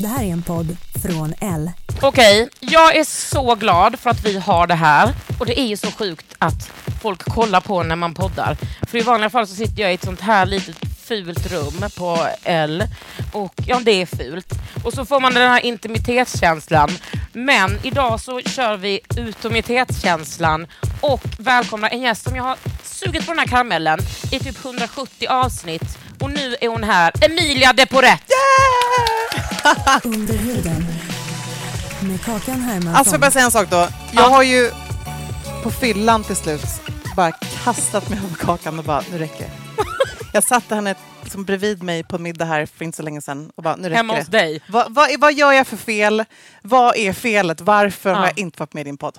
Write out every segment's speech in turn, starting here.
Det här är en podd från L. Okej, jag är så glad för att vi har det här. Och det är ju så sjukt att folk kollar på när man poddar. För i vanliga fall så sitter jag i ett sånt här litet fult rum på L. Och ja, det är fult. Och så får man den här intimitetskänslan. Men idag så kör vi utomitetskänslan och välkomnar en gäst som jag har sugit på den här karamellen i typ 170 avsnitt. Och nu är hon här, Emilia Deporet. Under huden. Med Kakan Hermansson. Alltså får jag bara säga en sak då. Jag Ja. har ju på fyllan till slut bara kastat mig över kakan och bara, nu räcker det. Jag satte henne liksom bredvid mig på middag här för inte så länge sedan och bara, nu räcker Hemma det. hos dig. Vad, vad, är- vad gör jag för fel? Vad är felet? Varför har Ja. jag inte varit med i din podd?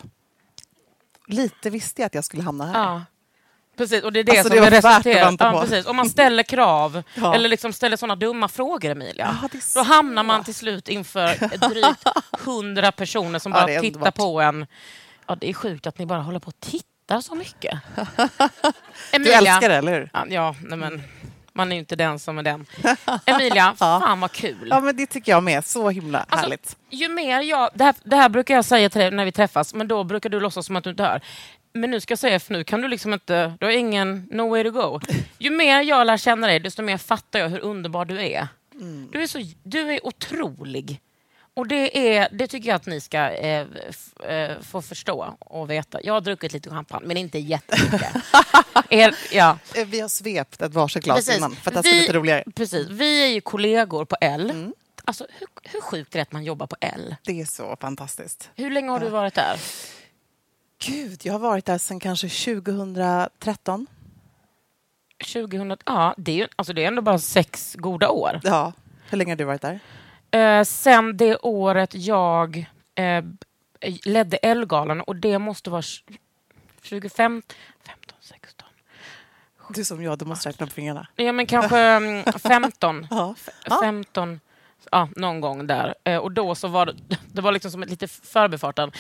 Lite visste jag att jag skulle hamna här. Ja. Precis, och det är det Alltså, som det resulterat. vänta Ja, precis. Om man ställer krav, Ja. eller liksom ställer sådana dumma frågor, Emilia, Ja, det är då så. hamnar man till slut inför drygt hundra personer som Ja, bara det tittar underbart. på en. Ja, det är sjukt att ni bara håller på och tittar så mycket. Du älskar det, eller hur? Ja, ja nej men, man är ju inte den som är den. Emilia, fan vad kul. Ja, men det tycker jag med. Så himla Alltså, härligt. Ju mer jag, det, här, det här brukar jag säga till dig när vi träffas, men då brukar du låtsas som att du inte hör. Men nu ska jag säga, för nu kan du liksom inte, du har ingen no way to go. Ju mer jag lär känna dig, desto mer fattar jag hur underbar du är. Du, är så, du är otrolig. Och det, är, det tycker jag att ni ska eh, f, eh, få förstå och veta. Jag har druckit lite champagne, men inte jättemycket. er, ja. Eh, Vi har svept ett varsitt glas Precis. innan för att det ska bli lite roligare. Precis. Vi är ju kollegor på L. Mm. Alltså, hur, hur sjukt är det att man jobbar på L? Det är så fantastiskt. Hur länge har du varit där? Gud, jag har varit där sedan kanske 2013. 2000, ja, det är, ju, alltså det är ändå bara sex goda år. Ja. Hur länge har du varit där? Eh, sen det året jag eh, ledde Ellegalan och det måste vara 25, 15, 16. Du som jag, du måste räkna på fingrarna. Ja, men kanske mm, 15. Ja. F- 15. Ja, någon gång där. Eh, och då så var det, det var liksom som ett lite förbifarten.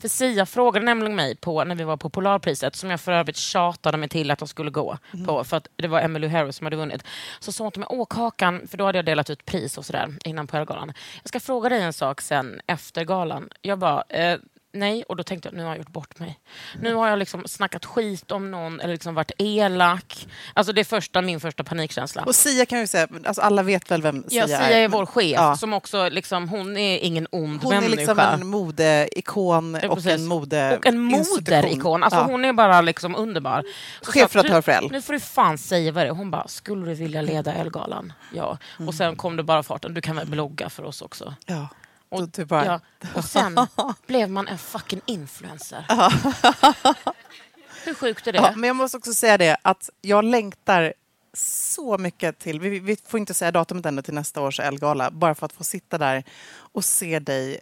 För Sia frågade nämligen mig på, när vi var på Polarpriset, som jag för övrigt tjatade mig till att de skulle gå på, för att det var Emily Harris som hade vunnit. Så sa hon till mig, åh Kakan, för då hade jag delat ut pris och sådär innan på galan. Jag ska fråga dig en sak sen efter galan. Jag bara, eh, nej, och då tänkte jag, nu har jag gjort bort mig. Nu har jag liksom snackat skit om någon eller liksom varit elak. Alltså det är första, min första panikkänsla. Och Sia kan vi säga, alltså alla vet väl vem Sia Ja, är? Sia är vår chef, Ja. som också, liksom, hon är ingen ond Hon är människa. liksom en modeikon och precis. en mode och en moderikon. Alltså, Ja. Hon är bara liksom underbar. Så Chefredaktör för. "Du, Nu får du fan säga vad det är. Hon bara, skulle du vilja leda Ellegalan? Ja. Mm. Och sen kom det bara farten, du kan väl blogga för oss också? Ja. Och, du bara- ja, och sen blev man en fucking influencer. Hur sjukt är det? Ja, men jag måste också säga det att jag längtar så mycket till, vi, vi får inte säga datumet ännu till nästa års Elgala, bara för att få sitta där och se dig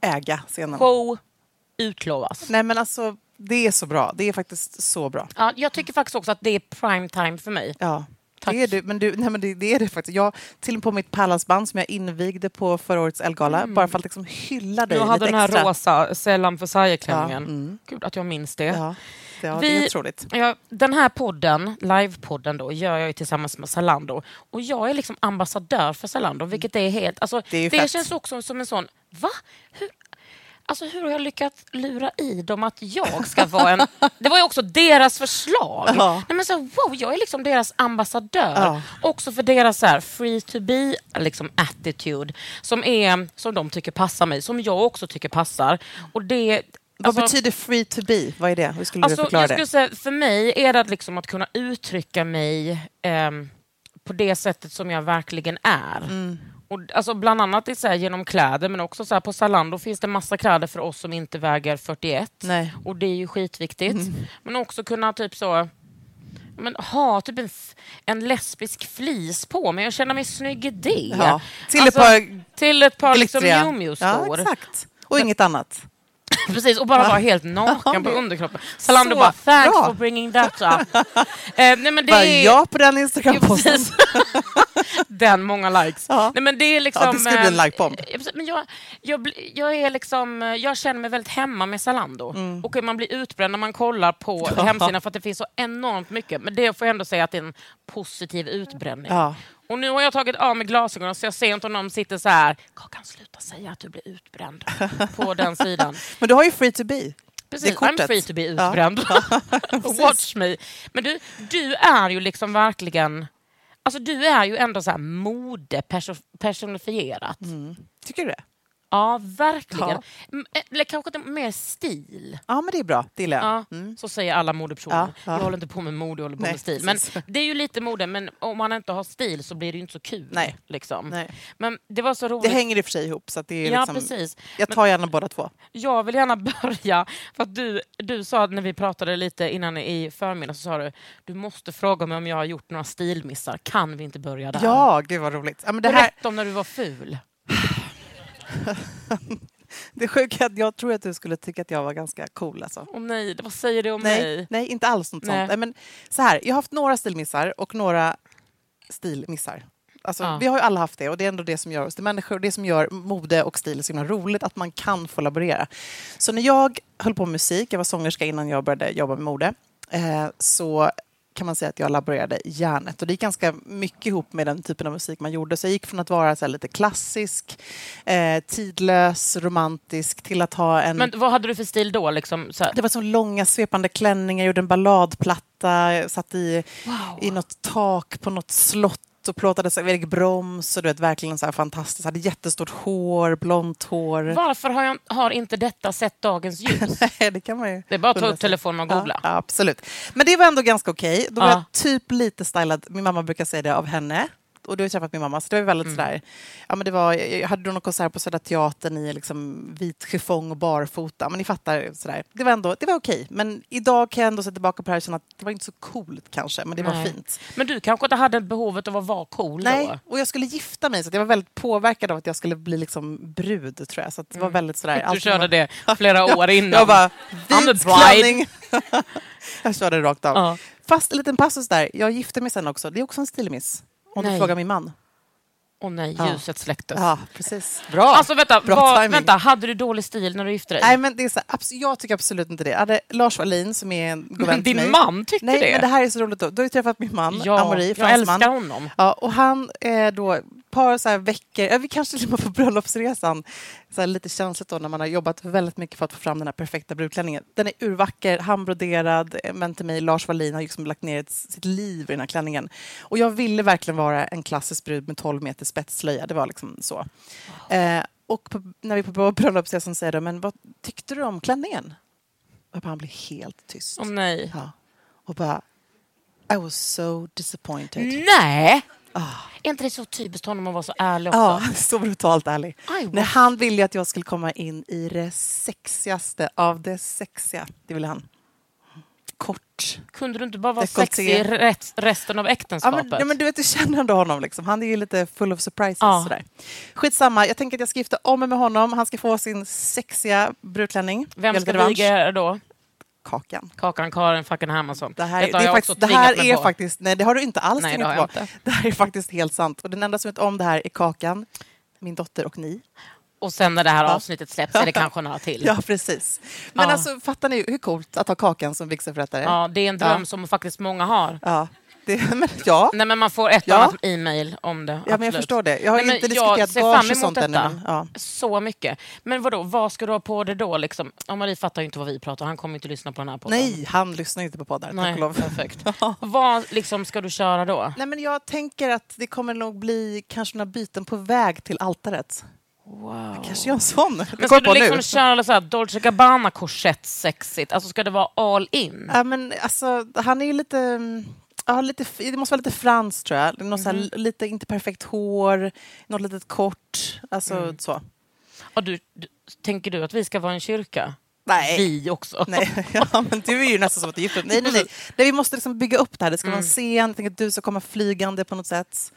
äga scenen. Show utlovas. Nej men alltså, det är så bra. Det är faktiskt så bra. Ja, jag tycker faktiskt också att det är prime time för mig. Ja. Tack. Det är, du, men du, nej, men det, det är det faktiskt. Jag, till och med på mitt Pallasband som jag invigde på förra årets Elgala, bara för att liksom hylla dig Du hade den här extra. rosa Sällan Versailles-klänningen. Ja, mm. Gud att jag minns det. Ja, det, ja, det Vi- är otroligt. Ja, den här podden, livepodden då, gör jag tillsammans med Zalando. Och jag är liksom ambassadör för Zalando, vilket är helt... Alltså, Det är det känns också som en sån... Va? Hur? Alltså hur har jag lyckats lura i dem att jag ska vara en... Det var ju också deras förslag. Ja. Nej, men så, wow, jag är liksom deras ambassadör. Ja. Också för deras så här, free to be liksom, attitude som, är, som de tycker passar mig, som jag också tycker passar. Och det, Vad alltså- betyder free to be? Vad är det? Hur skulle Alltså, du förklara jag skulle det? säga, för mig är det att, liksom att kunna uttrycka mig ehm, på det sättet som jag verkligen är. Mm. Och, alltså, bland annat i, så här, genom kläder, men också så här, på Zalando finns det massa kläder för oss som inte väger 41. Nej. Och det är ju skitviktigt. Men också kunna typ så men ha typ en, en lesbisk flis på mig och känna mig snygg i det. Ja. Till Alltså, ett par till ett par liksom glittriga- Miu Miu-skor. Ja, exakt. Och inget annat. Precis, och bara vara helt naken på underkroppen. Zalando bara, thanks bra." for bringing that up. eh, nej, men det Bara är, ja på den Instagram-posten. Den, många likes. Ja. Nej, men det, är liksom, Ja, det skulle bli en eh, likebomb. eh, Men jag, jag, jag, är liksom, eh, jag känner mig väldigt hemma med Zalando. Mm. Och man blir utbränd när man kollar på hemsidan för att det finns så enormt mycket. Men det får jag ändå säga att det är en positiv utbränning. Ja. Och nu har jag tagit av mig glasögonen så jag ser inte om någon sitter så här. Kakan, sluta säga att du blir utbränd på den sidan. Men du har ju free to be. Precis. I'm free to be Ja. utbränd. precis. Watch me. Men du, du är ju liksom verkligen... Alltså du är ju ändå så här mode perso- personifierat. Tycker du det? Ja, verkligen. Ja. M- Eller kanske inte mer stil. Ja, men det är bra. Det gillar jag. Ja, Så säger alla modepersoner. Ja, ja. Jag håller inte på med mode, jag håller på Nej, med stil. Men precis. det är ju lite mode, men om man inte har stil så blir det ju inte så kul. Nej. Liksom. Nej. Men det var så roligt. Det hänger i och för sig ihop. Så det är Ja, liksom, precis. Jag tar gärna båda två. Jag vill gärna börja, för att du, du sa när vi pratade lite innan i förmiddag, så sa du du måste fråga mig om jag har gjort några stilmissar. Kan vi inte börja där? Ja, gud vad roligt. Ja, men det, här, Berätta om när du var ful. det sjuka är att jag tror att du skulle tycka att jag var ganska cool. Alltså. Åh nej, vad säger det om Nej, mig? nej, inte alls något Nej. sånt. Men så här, jag har haft några stilmissar och några stilmissar. Alltså, Ja. Vi har ju alla haft det och det är ändå det som gör oss till människor. Det som gör mode och stil så himla roligt, att man kan få laborera. Så när jag höll på med musik, jag var sångerska innan jag började jobba med mode, eh, så kan man säga att jag laborerade hjärnet. Och det gick ganska mycket ihop med den typen av musik man gjorde. Så jag gick från att vara så lite klassisk, eh, tidlös, romantisk till att ha en... Men vad hade du för stil då? Liksom? Det var så långa svepande klänningar, jag gjorde en balladplatta, satt i, i något tak på något slott och plåtades av Erik Broms och du vet, verkligen så här fantastiskt. Hade jättestort hår, blont hår. Varför har, jag, har inte detta sett dagens ljus? Nej, det kan man ju Det är bara att ta upp telefonen och googla. Ja, ja, absolut. Men det var ändå ganska okej. Då var Ja. jag typ lite stylad, min mamma brukar säga det, av henne. Och du har träffat min mamma, så det var väldigt Mm. sådär... Ja, men det var, jag hade då någon konsert på Södra Teatern i liksom vit chiffong och barfota. Men ni fattar, sådär. Det var ändå det var okej. Men idag kan jag ändå se tillbaka på det här och känna att det var inte så coolt kanske, men det var Nej. fint. Men du kanske inte hade behovet av att vara cool Nej, då? och jag skulle gifta mig så jag var väldigt påverkad av att jag skulle bli liksom brud tror jag. Så det var väldigt sådär... Mm. Du körde var- det flera år innan. Jag bara, vit klänning. jag körde rakt av. Ja. Fast en liten passus där, jag gifte mig sen också. Det är också en stilmiss. Om du Nej. frågar min man. Åh nej, Ja. ljuset släcktes. Ja, precis. Bra. Alltså vänta, Bra timing. vänta, hade du dålig stil när du gifte dig? Nej, men det är så, jag tycker absolut inte det. Jag hade Lars Wallin som är en god vän till din mig. man tyckte Nej, det? men det här är så roligt. Då. Du har ju träffat min man, ja, Amori, jag fransman. älskar honom. Ja, och han är då par så veckor, vi kanske till och med på bröllopsresan, så lite känsligt då när man har jobbat väldigt mycket för att få fram den här perfekta brudklänningen. Den är urvacker, handbroderad, men till mig, Lars Wallin har liksom lagt ner ett, sitt liv i den här klänningen. Och jag ville verkligen vara en klassisk brud med 12 meter spetsslöja, det var liksom så. Eh, och på, när vi på bröllopsresan säger de, men vad tyckte du om klänningen? Och han blir helt tyst. Åh nej. Ja. Och bara, I was so disappointed. Nej! Är inte det så typiskt honom att vara så ärlig också? Ja, så brutalt ärlig. Nej, han ville ju att jag skulle komma in i det sexigaste av det sexiga. Det ville han. Kort. Kunde du inte bara vara sexig resten av Ja, äktenskapet? men, ja, men du vet, du känner ändå honom. Liksom. Han är ju lite full of surprises. Ja. Sådär. Skitsamma, jag tänker att jag ska gifta om mig med honom. Han ska få sin sexiga brudklänning. Vem ska viga er då? Kakan. Kakan Karin fucking Hermansson. Det här, Detta det är faktiskt, det här är på. faktiskt... Nej, det har du inte alls Nej, det inte. Det här är faktiskt helt sant. Och den enda som vet om det här är Kakan, min dotter och ni. Och sen när det här Ja. avsnittet släpps är det kanske några till. Ja, precis. Men Ja. alltså, fattar ni hur coolt att ha Kakan som vigselförrättare? Ja, det är en dröm Ja. som faktiskt många har. Ja. Det, men, ja. Nej, men man får ett Ja. annat e-mail om det. ja, men jag förstår det. Jag har Nej, inte jag diskuterat gage och sånt ännu. detta. Men, ja. Så mycket. Men vadå, vad ska du ha på det då? Liksom? Ja, Marie fattar ju inte vad vi pratar Han kommer inte lyssna på den här podden. Nej, han lyssnar inte på poddar. tack Nej, och lov. perfekt. Ja. Vad liksom ska du köra då? Nej, men jag tänker att det kommer nog bli kanske några byten på väg till altaret. Wow. Kanske gör en sån. Men ska du liksom nu. köra så här Dolce Gabbana korsett sexigt? Alltså ska det vara all in? Ja, men alltså, han är ju lite... mm, Ja, lite, det måste vara lite franskt tror jag. Något Mhm. här, lite inte perfekt hår, något litet kort. Alltså Mm. så. Och du, du, tänker du att vi ska vara en kyrka? Nej. Vi också? Nej, ja, men du är ju nästan som att du är gift. Nej, nej, nej. nej. Vi måste liksom bygga upp det här. Det ska vara en Mm. scen. Jag tänker att du ska komma flygande på något sätt.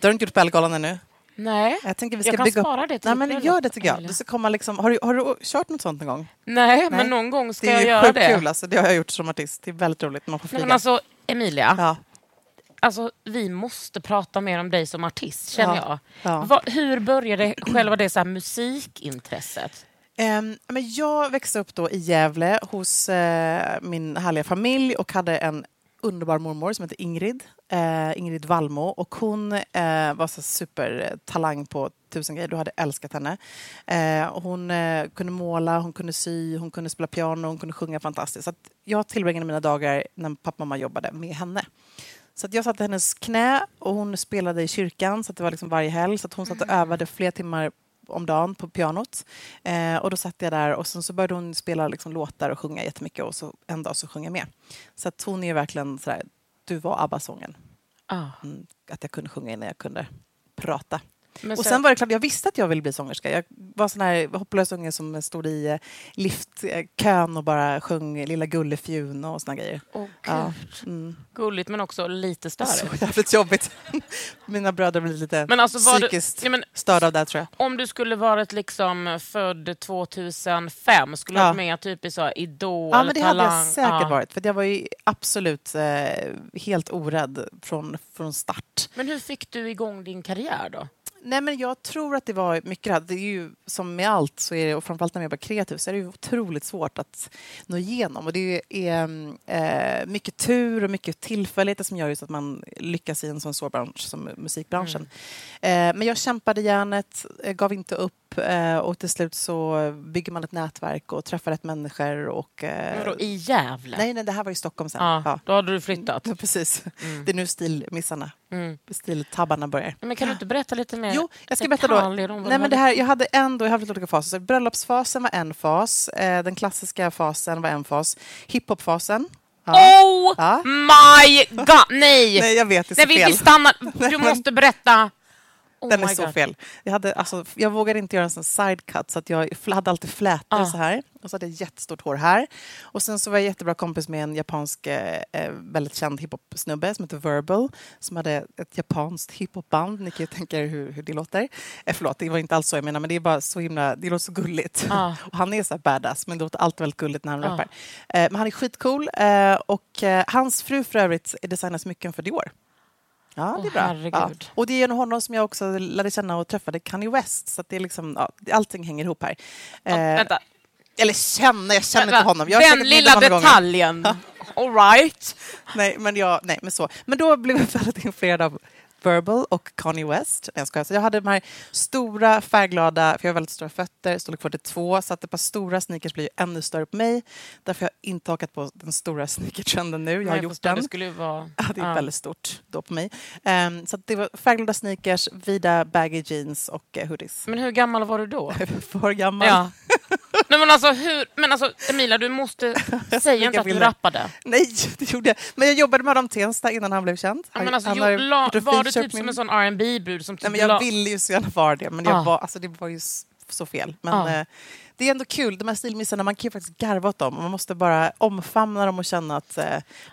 Du har inte gjort Bellgalan ännu. Nej. Jag tänker vi Jag ska kan bygga spara upp... det till Nej, men gör det tycker jag. Du ska komma liksom... har, du, har du kört något sånt någon gång? Nej, Nej. men någon gång ska Det är jag göra sjukt det. kul. Alltså. Det har jag gjort som artist. Det är väldigt roligt när man får flyga. men alltså, Emilia, ja. alltså, vi måste prata mer om dig som artist, känner Ja. jag. Ja. Va, hur började själva det så här, musikintresset? Ehm, men jag växte upp då i Gävle hos eh, min härliga familj och hade en underbar mormor som hette Ingrid. Eh, Ingrid Wallmo. Och hon eh, var så supertalang på tusen grejer. Du hade älskat henne. Eh, hon eh, kunde måla, hon kunde sy, hon kunde spela piano, hon kunde sjunga fantastiskt. Så jag tillbringade mina dagar när pappa och mamma jobbade med henne. Så jag satt i hennes knä och hon spelade i kyrkan så det var liksom varje helg. Så hon satt och övade flera timmar om dagen på pianot. Eh, och då satt jag där och sen så började hon spela liksom låtar och sjunga jättemycket och så en dag så sjöng jag med. Så hon är verkligen sådär, du var ABBA-sången. Ah. Mm, att jag kunde sjunga innan jag kunde prata. Men Och så- sen var det klart, jag visste att jag ville bli sångerska. Jag var sån här hopplös unge som stod i eh, liftkön och bara sjöng Lilla Gullefjun och såna grejer. Gud. Ja. Mm. Gulligt men också lite Så större. jävligt jobbigt. Mina bröder blev lite Men alltså, var du- psykiskt ja, men- störda av det tror jag. Om du skulle varit liksom född 2005, skulle du Ja. vara med typ i så Idol, Ja, men det hade Talang? jag säkert Ja. varit. För jag var ju absolut eh, helt orädd från, från start. Men hur fick du igång din karriär då? Nej, men jag tror att det var mycket det. Det är ju som med allt, så är det, och framförallt när man jobbar kreativt, så är det ju otroligt svårt att nå igenom. Och det är eh, mycket tur och mycket tillfälligheter som gör just att man lyckas i en sån svår bransch som musikbranschen. Eh, men jag kämpade järnet, eh, gav inte upp eh, och till slut så bygger man ett nätverk och träffar rätt människor. Och, eh, Vadå, I Gävle? nej, nej, det här var i Stockholm sen. Ja, Ja. Då hade du flyttat. Ja, precis. Det är nu stilmissarna, Mm. stiltabbarna börjar. Men kan du inte berätta lite mer Jo, jag ska berätta då. Nej, men det hade- här, jag hade ändå, jag hade lite olika faser. Så bröllopsfasen var en fas, eh, den klassiska fasen var en fas, hiphopfasen. Ja. Oh Ja. my god! Nej! Nej, jag vet, det är så Nej, vi, fel. vi stannar. Du måste berätta. Oh Den är så God. fel. Jag, hade, alltså, jag vågade inte göra en sån side cut så att jag hade alltid flätor Ah. så här. Och så hade jag jättestort hår här. Och sen så var jag jättebra kompis med en japansk eh, eh, väldigt känd hiphop-snubbe som heter Verbal. Som hade ett japanskt hiphopband. Ni kan ju tänka er hur, hur det låter. Eh, förlåt, det var inte alls så jag menar. Men det är bara så himla, det låter så gulligt. Ah. Och han är så här badass men det låter alltid väldigt gulligt när han Ah. rappar. Eh, men han är skitcool. Eh, och eh, hans fru för övrigt designar smycken för Dior. Ja, det är bra. Ja. Och det är genom honom som jag också lärde känna och träffade Kanye West. Så det är liksom, ja, allting hänger ihop här. Ja, Eh, vänta. eller känna, jag känner Vänta. inte honom. Jag Den lilla detaljen. All right. Nej, men, jag, nej, men så. Men då blev jag väldigt influerad av Verbal och Kanye West. Jag, skojar. så jag hade de här stora färgglada, för jag har väldigt stora fötter, storlek 42, så att ett par stora sneakers blir ju ännu större på mig. Därför har jag inte hakat på den stora sneakertrenden nu. Jag har Nej, gjort den. Det skulle vara... Ja, det är Ja. väldigt stort då på mig. Ehm, så det var färgglada sneakers, vida baggy jeans och uh, hoodies. Men hur gammal var du då? För gammal. Ja. Nej, men alltså, hur, men alltså, Emilia, du måste säga inte att du rappade. Nej, det gjorde jag. Men jag jobbade med Adam Tensta innan han blev känd. Ja, men alltså, han jo, har la, var du typ på som min- en sån rb brud som typ Nej, men jag la- ville ju så gärna vara det, men jag Ah. var, alltså, det var ju så fel. Men Ah. eh, det är ändå kul, de här stilmissarna, man kan ju faktiskt garva åt dem. Man måste bara omfamna dem och känna att... Eh,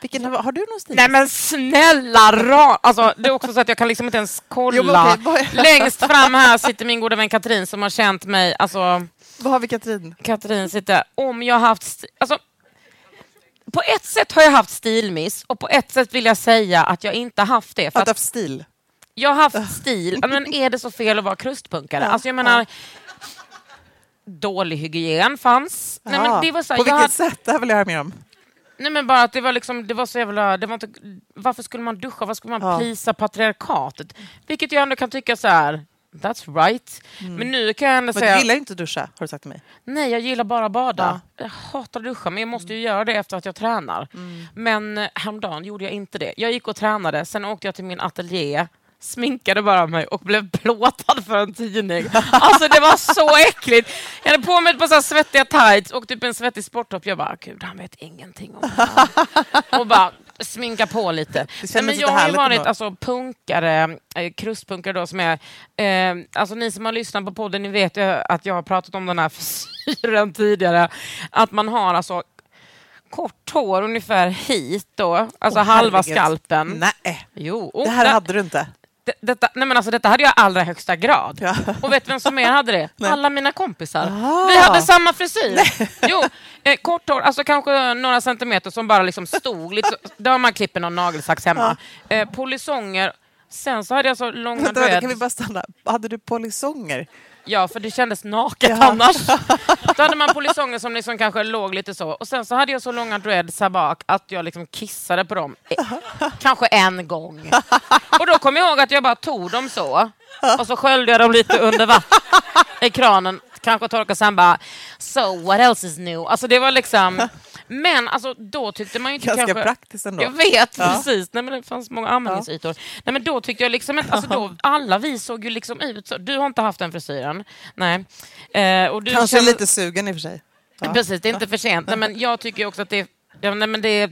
vilken, har du någon stilmiss? Nej men snälla ra- alltså, Det är också så att jag kan liksom inte ens kolla. Jo, vad- Längst fram här sitter min goda vän Katrin som har känt mig. Alltså, Vad har vi Katrin? Katrin sitter... Om jag har haft... Alltså, på ett sätt har jag haft stilmiss och på ett sätt vill jag säga att jag inte haft det. För Att du att haft stil? jag har haft stil. Men är det så fel att vara krustpunkare? Ja, Alltså jag menar... Dålig hygien fanns. Nej, men det var så här, på vilket hade- sätt? Det här vill jag höra mer om. Nej men bara att det var liksom, det var så jävla, det var inte, varför skulle man duscha, varför skulle man Ja. prisa patriarkatet? Vilket jag ändå kan tycka så här. That's right. Men nu kan jag ändå Men säga... du gillar inte att duscha, har du sagt till mig. Nej, jag gillar bara att bada. Jag hatar att duscha, men jag måste ju göra det efter att jag tränar. Men eh, häromdagen gjorde jag inte det. Jag gick och tränade, sen åkte jag till min ateljé, sminkade bara mig och blev plåtad för en tidning. Alltså det var så äckligt. Jag hade på mig ett par så svettiga tights och typ en svettig sporttopp. Jag bara, gud han vet ingenting om det här. Och bara sminka på lite. Men jag har ju varit alltså, punkare, eh, krustpunkare då som är... Eh, alltså ni som har lyssnat på podden, ni vet ju att jag har pratat om den här frisyren tidigare. Att man har alltså kort hår ungefär hit då, alltså Åh, halva herregud. skalpen. Nej, Jo, oh, det här där- hade du inte. Det, detta, nej men alltså, detta hade jag i allra högsta grad. Ja. Och vet vem som mer hade det? Nej. Alla mina kompisar. Ah. Vi hade samma frisyr. Jo, eh, kort hår, alltså kanske några centimeter som bara liksom stod. Lite, då har man klippt någon nagelsax hemma. Eh, polisonger. Sen så hade jag så långa vänta, kan vi dreads. bara stanna? Hade du polisonger? Ja, för det kändes naket Ja. annars. Då hade man polisonger som liksom kanske låg lite så. Och sen så hade jag så långa dreads här bak att jag liksom kissade på dem. Eh, Kanske en gång. Och då kom jag ihåg att jag bara tog dem så. Och så sköljde jag dem lite under vatten i kranen. Kanske torkade sen bara, so what else is new? Alltså det var liksom... Men alltså då tyckte man ju inte Ganska kanske... praktiskt ändå. Jag vet Ja. precis, Nej, men det fanns många användningsytor. Nej, men då tyckte jag liksom inte, alltså då, alla vi såg ju liksom ut så. Du har inte haft den frisyren. Nej. Eh, och du Kanske känner- lite sugen i och för sig. Ja. Precis, det är inte för sent. Nej, men jag tycker också att det, ja, nej, men det är...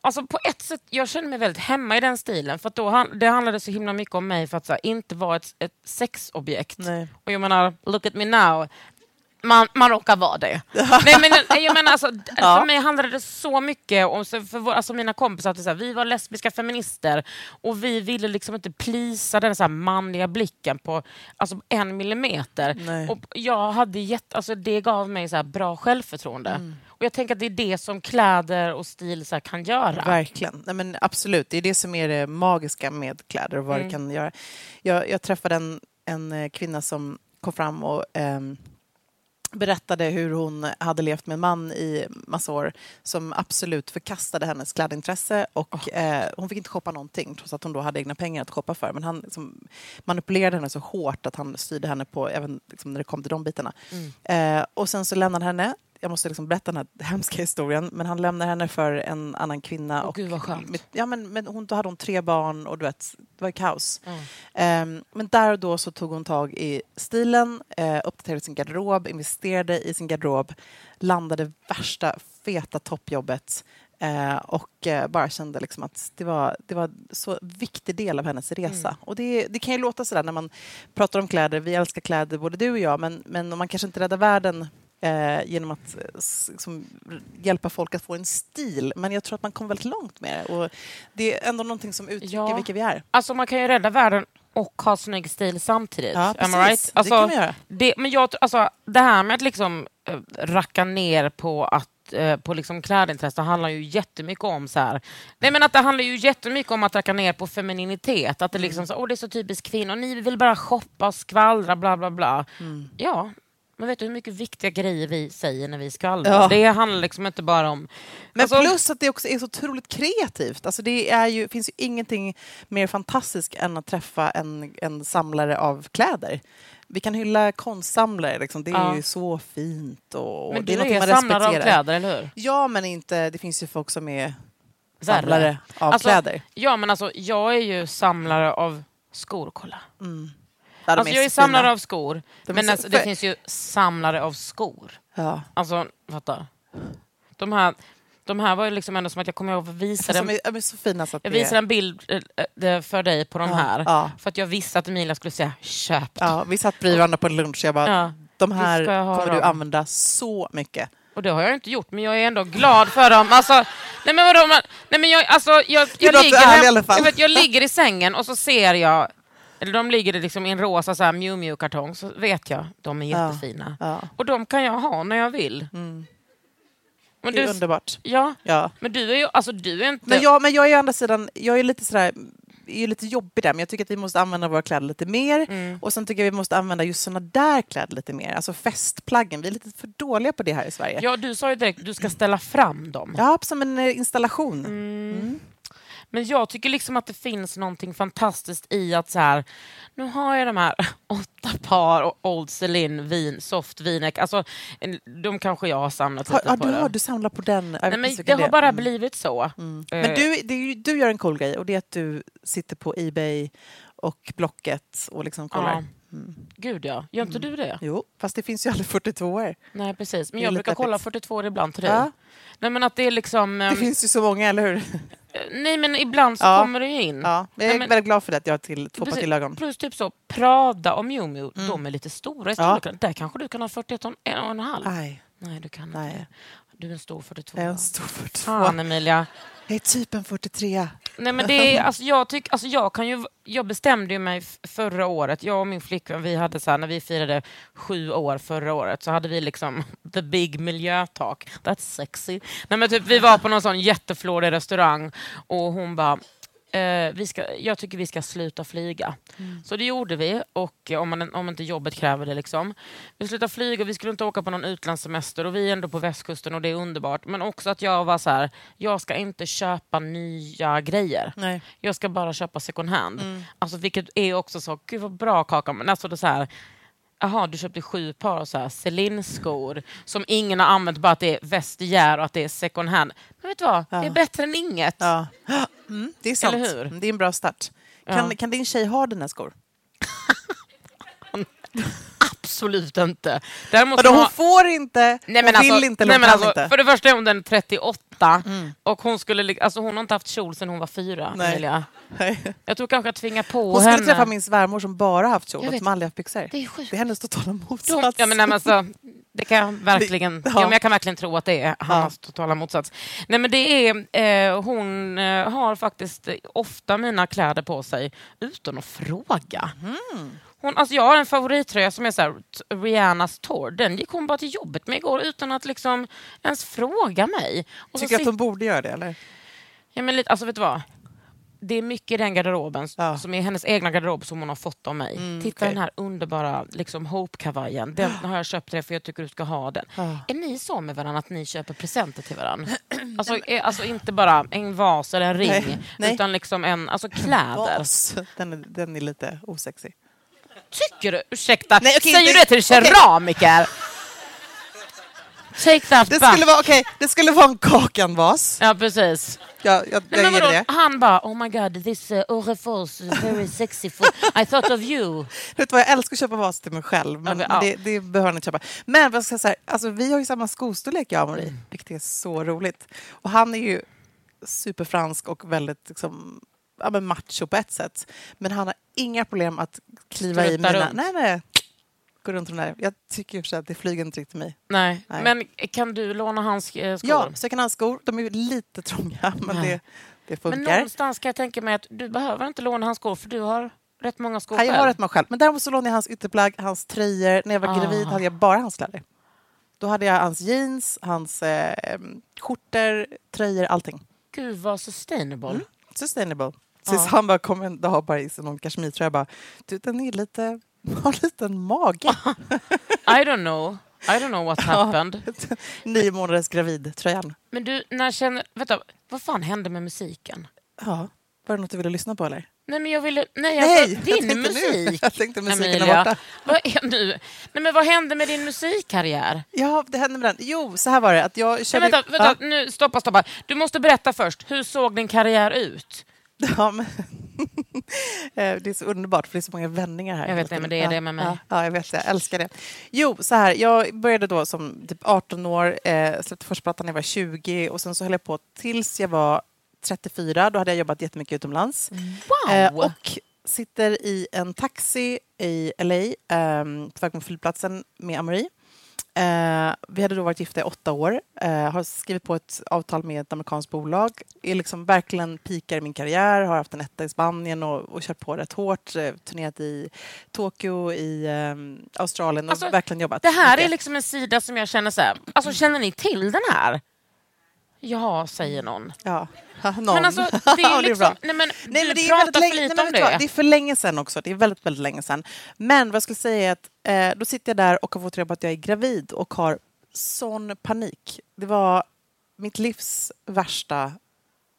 Alltså på ett sätt, jag känner mig väldigt hemma i den stilen. För då, det handlade så himla mycket om mig för att här, inte vara ett, ett sexobjekt. Nej. Och jag menar, look at me now. Man, man råkar vara det. Nej, men, jag menar, alltså, Ja. För mig handlade det så mycket om för vår, alltså mina kompisar, att så här, vi var lesbiska feminister och vi ville liksom inte plisa den så här manliga blicken på alltså, en millimeter. Nej. Och jag hade jätte, alltså, det gav mig så här bra självförtroende. Mm. Och jag tänker att det är det som kläder och stil så kan göra. Verkligen. Nej, men absolut, det är det som är det magiska med kläder och vad Mm. det kan göra. Jag, jag träffade en, en eh, kvinna som kom fram och ehm, berättade hur hon hade levt med en man i massa år som absolut förkastade hennes klädintresse och eh, hon fick inte shoppa någonting trots att hon då hade egna pengar att shoppa för. Men han liksom, manipulerade henne så hårt att han styrde henne på, även liksom, när det kom till de bitarna. Mm. Eh, och sen så lämnade han henne jag måste liksom berätta den här hemska historien, men han lämnar henne för en annan kvinna. Åh, gud, vad skönt. Med, ja, men, men hon, då hade hon tre barn och du vet, det var kaos. Mm. Ehm, men där och då så tog hon tag i stilen, eh, uppdaterade sin garderob, investerade i sin garderob, landade värsta feta toppjobbet eh, och eh, bara kände liksom att det var, det var en så viktig del av hennes resa. Mm. Och det, det kan ju låta sådär när man pratar om kläder, vi älskar kläder både du och jag, men, men om man kanske inte räddar världen eh, genom att eh, liksom, hjälpa folk att få en stil. Men jag tror att man kommer väldigt långt med det. Och det är ändå någonting som uttrycker Ja. vilka vi är. Alltså man kan ju rädda världen och ha snygg stil samtidigt. Ja, Am I right? Det Alltså, kan man göra. Det, men jag, alltså, det här med att liksom, eh, racka ner på att eh, på liksom klädintresse handlar ju jättemycket om så här. Nej, men att det handlar ju jättemycket om att racka ner på femininitet. Att det, Mm. liksom, så, Åh, det är så typiskt kvinnor, ni vill bara shoppa och skvallra, bla bla bla. Mm. Ja, men vet du hur mycket viktiga grejer vi säger när vi skvallrar? Ja. Det handlar liksom inte bara om... Men Alltså- plus att det också är så otroligt kreativt. Alltså det är ju, finns ju ingenting mer fantastiskt än att träffa en, en samlare av kläder. Vi kan hylla konstsamlare, liksom. det är Ja. ju så fint. Och, Men det är är samlare av kläder, eller hur? Ja, men inte, det finns ju folk som är samlare av Alltså, kläder. Ja, men alltså jag är ju samlare av skor, kolla. Ja, Alltså, jag är samlare fina. av skor, De men så- alltså, det för- finns ju samlare av skor. Ja. Alltså, fatta. De här, de här var ju liksom ändå som att jag kommer ihåg att visa Som dem. Jag visade en bild eh, eh, för dig på de Ja, här. ja. För att jag visste att Emilia skulle säga köp. Ja, vi satt bredvid varandra på en lunch och jag bara, Ja, de här kommer du dem. använda så mycket. Och det har jag inte gjort, men jag är ändå glad för dem. Alltså, nej men vadå, nej men jag, alltså, jag, jag, du ligger hem-. Jag, vet, jag ligger i sängen och så ser jag, eller de ligger liksom i en rosa så här Miu Miu-kartong, så vet jag, de är Ja, jättefina. ja. Och de kan jag ha när jag vill. Men Det är du, underbart. ja, Ja. men du är ju, alltså du är inte... Men jag, men jag är å andra sidan, jag är lite sådär, är ju lite jobbig där, men jag tycker att vi måste använda våra kläder lite mer. Mm. Och sen tycker jag vi måste använda just såna där kläder lite mer, alltså festplaggen. Vi är lite för dåliga på det här i Sverige. Ja, du sa ju direkt du ska ställa fram dem. Ja, som en eh, installation. Mm. Men jag tycker liksom att det finns någonting fantastiskt i att så här, nu har jag de här åtta par och Old Celine vin, soft vinek. Alltså, de kanske jag har samlat Har, lite ja, på. du, har du samlar på den? Nej, men det har bara Mm. blivit så. Eh, Men du, det du gör en cool grej och det är att du sitter på Ebay och Blocket och liksom kollar. Ja. Gud ja, gör inte du det? Jo, fast det finns ju aldrig 42 år. Nej precis, men jag brukar kolla epic. 42 ibland till dig. Ja. Nej men att det är liksom... Det ehm, finns ju så många, eller hur? Nej men ibland så Ja. kommer det ju in. Ja, jag är Nej, men- väldigt glad för det att jag har till, två par till ögon. Plus typ så, Prada och Miu Miu, de är lite stora i Mm. Ja. storleken. Där kanske du kan ha 41 och en och en halv. Nej, Nej du kan Nej. inte. Du är en stor 42. jag är en stor 42. Fan Emilia. Jag är typ en 43. Nej men det är, alltså jag tyck, alltså jag kan ju, jag bestämde ju mig förra året, jag och min flickvän, vi hade så här, när vi firade sju år förra året så hade vi liksom the big miljötak. That's sexy. Nej men typ vi var på någon sån jätteflådig restaurang och hon bara Eh, vi ska, jag tycker vi ska sluta flyga. Så det gjorde vi, och eh, om, man, om inte jobbet kräver det. Liksom. Vi slutade flyga, vi skulle inte åka på någon utlandssemester och vi är ändå på västkusten och det är underbart. Men också att jag var så här, jag ska inte köpa nya grejer. Nej. Jag ska bara köpa second hand. Alltså, vilket är också så, gud vad bra Kakan. Men alltså det så här, Jaha, du köpte sju par så här Celine-skor som ingen har använt, bara att det är vestiär och att det är second hand. Men vet du vad? Det är bättre än inget. Ja. Mm, det är sant. Eller hur? Det är en bra start. Kan, Ja. kan din tjej ha dina skor? Absolut inte. Däremot Vadå, hon ha- får inte, Nej, men hon vill alltså, inte eller nej, hon men alltså, inte. Mm. För det första är hon den 38 och hon, skulle, alltså, hon har inte haft kjol sedan hon var fyra. Nej. Emilia. Nej. Jag tror kanske jag tvingar på Hon skulle henne. träffa min svärmor som bara haft kjol och som aldrig haft byxor. Det är sjukt. Det är hennes totala motsats. ja, men, nej, men alltså, det kan jag verkligen, Det- ja. ja. men jag kan verkligen tro att det är Hannas totala motsats. Nej, men det är, eh, hon eh, har faktiskt ofta mina kläder på sig utan att fråga. Mm. Hon, alltså jag har en favorittröja som är så här, Rihannas Tour. Den gick hon bara till jobbet med igår utan att liksom ens fråga mig. Och Tycker du att hon borde göra det? Eller? Ja, men lite, alltså vet du vad? Det är mycket i den garderoben Ja. Mm, som är hennes egna garderob som hon har fått av mig. Titta okej. den här underbara liksom, Hope-kavajen. Den har jag köpt till dig för jag tycker du ska ha den. Ja. Är ni så med varandra att ni köper presenter till varandra? Alltså, är, alltså inte bara en vas eller en ring, nej. utan liksom en, alltså kläder. Vas. Den är, den är lite osexig. Tycker du? Ursäkta, Nej, okej, säger det- du det till keramiker? Take that Det back. skulle vara, okay, det skulle vara en kakanvas. Ja, precis. Jag, jag, Nej, jag men vadå? det. Han bara, oh my god, this uh, Orrefors is very sexy. For, I thought of you. Vet vad, jag älskar att köpa vas till mig själv, men Ja, men, ja. det, det behöver han inte köpa. Men vad ska jag säga, alltså, vi har ju samma skostorlek jag och Marie, Mm. vilket är så roligt. Och han är ju superfransk och väldigt liksom, ja, men macho på ett sätt. Men han har inga problem att kliva i Strutta mina... runt. Nej, nej. Gå runt de där. Jag tycker i sig att det flyger inte riktigt mig. Nej. Nej. men kan du låna hans eh, skor? Ja, second hand-skor. De är ju lite trånga, men Nej. det, det men funkar. någonstans kan jag tänka mig att du behöver inte låna hans skor för du har rätt många skor Ja, jag själv. har rätt många själv. Men däremot så lånade jag hans ytterplagg, hans tröjor. När jag var Ah. gravid hade jag bara hans kläder. Då hade jag hans jeans, hans eh, skjortor, tröjor, allting. Gud vad sustainable. Mm. Sustainable. Tills Ja. han bara kom en dag bara i någon kashmirtröja. Jag bara, du den är lite, har en liten mage. I don't know. I don't know what happened. Nio månaders gravidtröjan. Men du, när känner... Vänta, vad fan hände med musiken? Ja, var det något du ville lyssna på eller? Nej men jag ville... Nej, Nej, alltså, jag din tänkte nu. musik. Jag tänkte musiken Emilia. borta. Vad är nu? Nej men vad hände med din musikkarriär? Ja, det hände med den. Jo, så här var det. Att jag Nej, körde... vänta, vänta nu, stoppa, stoppa. Du måste berätta först. Hur såg din karriär ut? Ja, men Eh, det är så underbart för det är så många vändningar här. Jag vet det, men det är det med mig. Ja, ja, jag vet det. Jag älskar det. Jo, så här. Jag började då som typ 18 år, eh, släppte första plattan när jag var 20 och sen så höll jag på tills jag var 34. Då hade jag jobbat jättemycket utomlands. Wow! Eh, och sitter i en taxi i LA eh, på väg mot flygplatsen med Amori. Eh, vi hade då varit gifta i åtta år. Eh, har skrivit på ett avtal med ett amerikanskt bolag. Är liksom verkligen pikar i min karriär. Har haft en etta i Spanien och, och kört på rätt hårt. Eh, turnerat i Tokyo, i eh, Australien och Alltså, verkligen jobbat. Det här är mycket. liksom en sida som jag känner så här, alltså känner ni till den här? Ja, säger någon. Ja, någon. Men alltså, det är liksom... bra. nej, men Nej, men det är väldigt för länge, lite nej, men om vet du vad? det. Det är för länge sedan också. Det är väldigt, väldigt länge sedan. Men vad jag skulle säga är att eh, då sitter jag där och har fått reda på att jag är gravid och har sån panik. Det var mitt livs värsta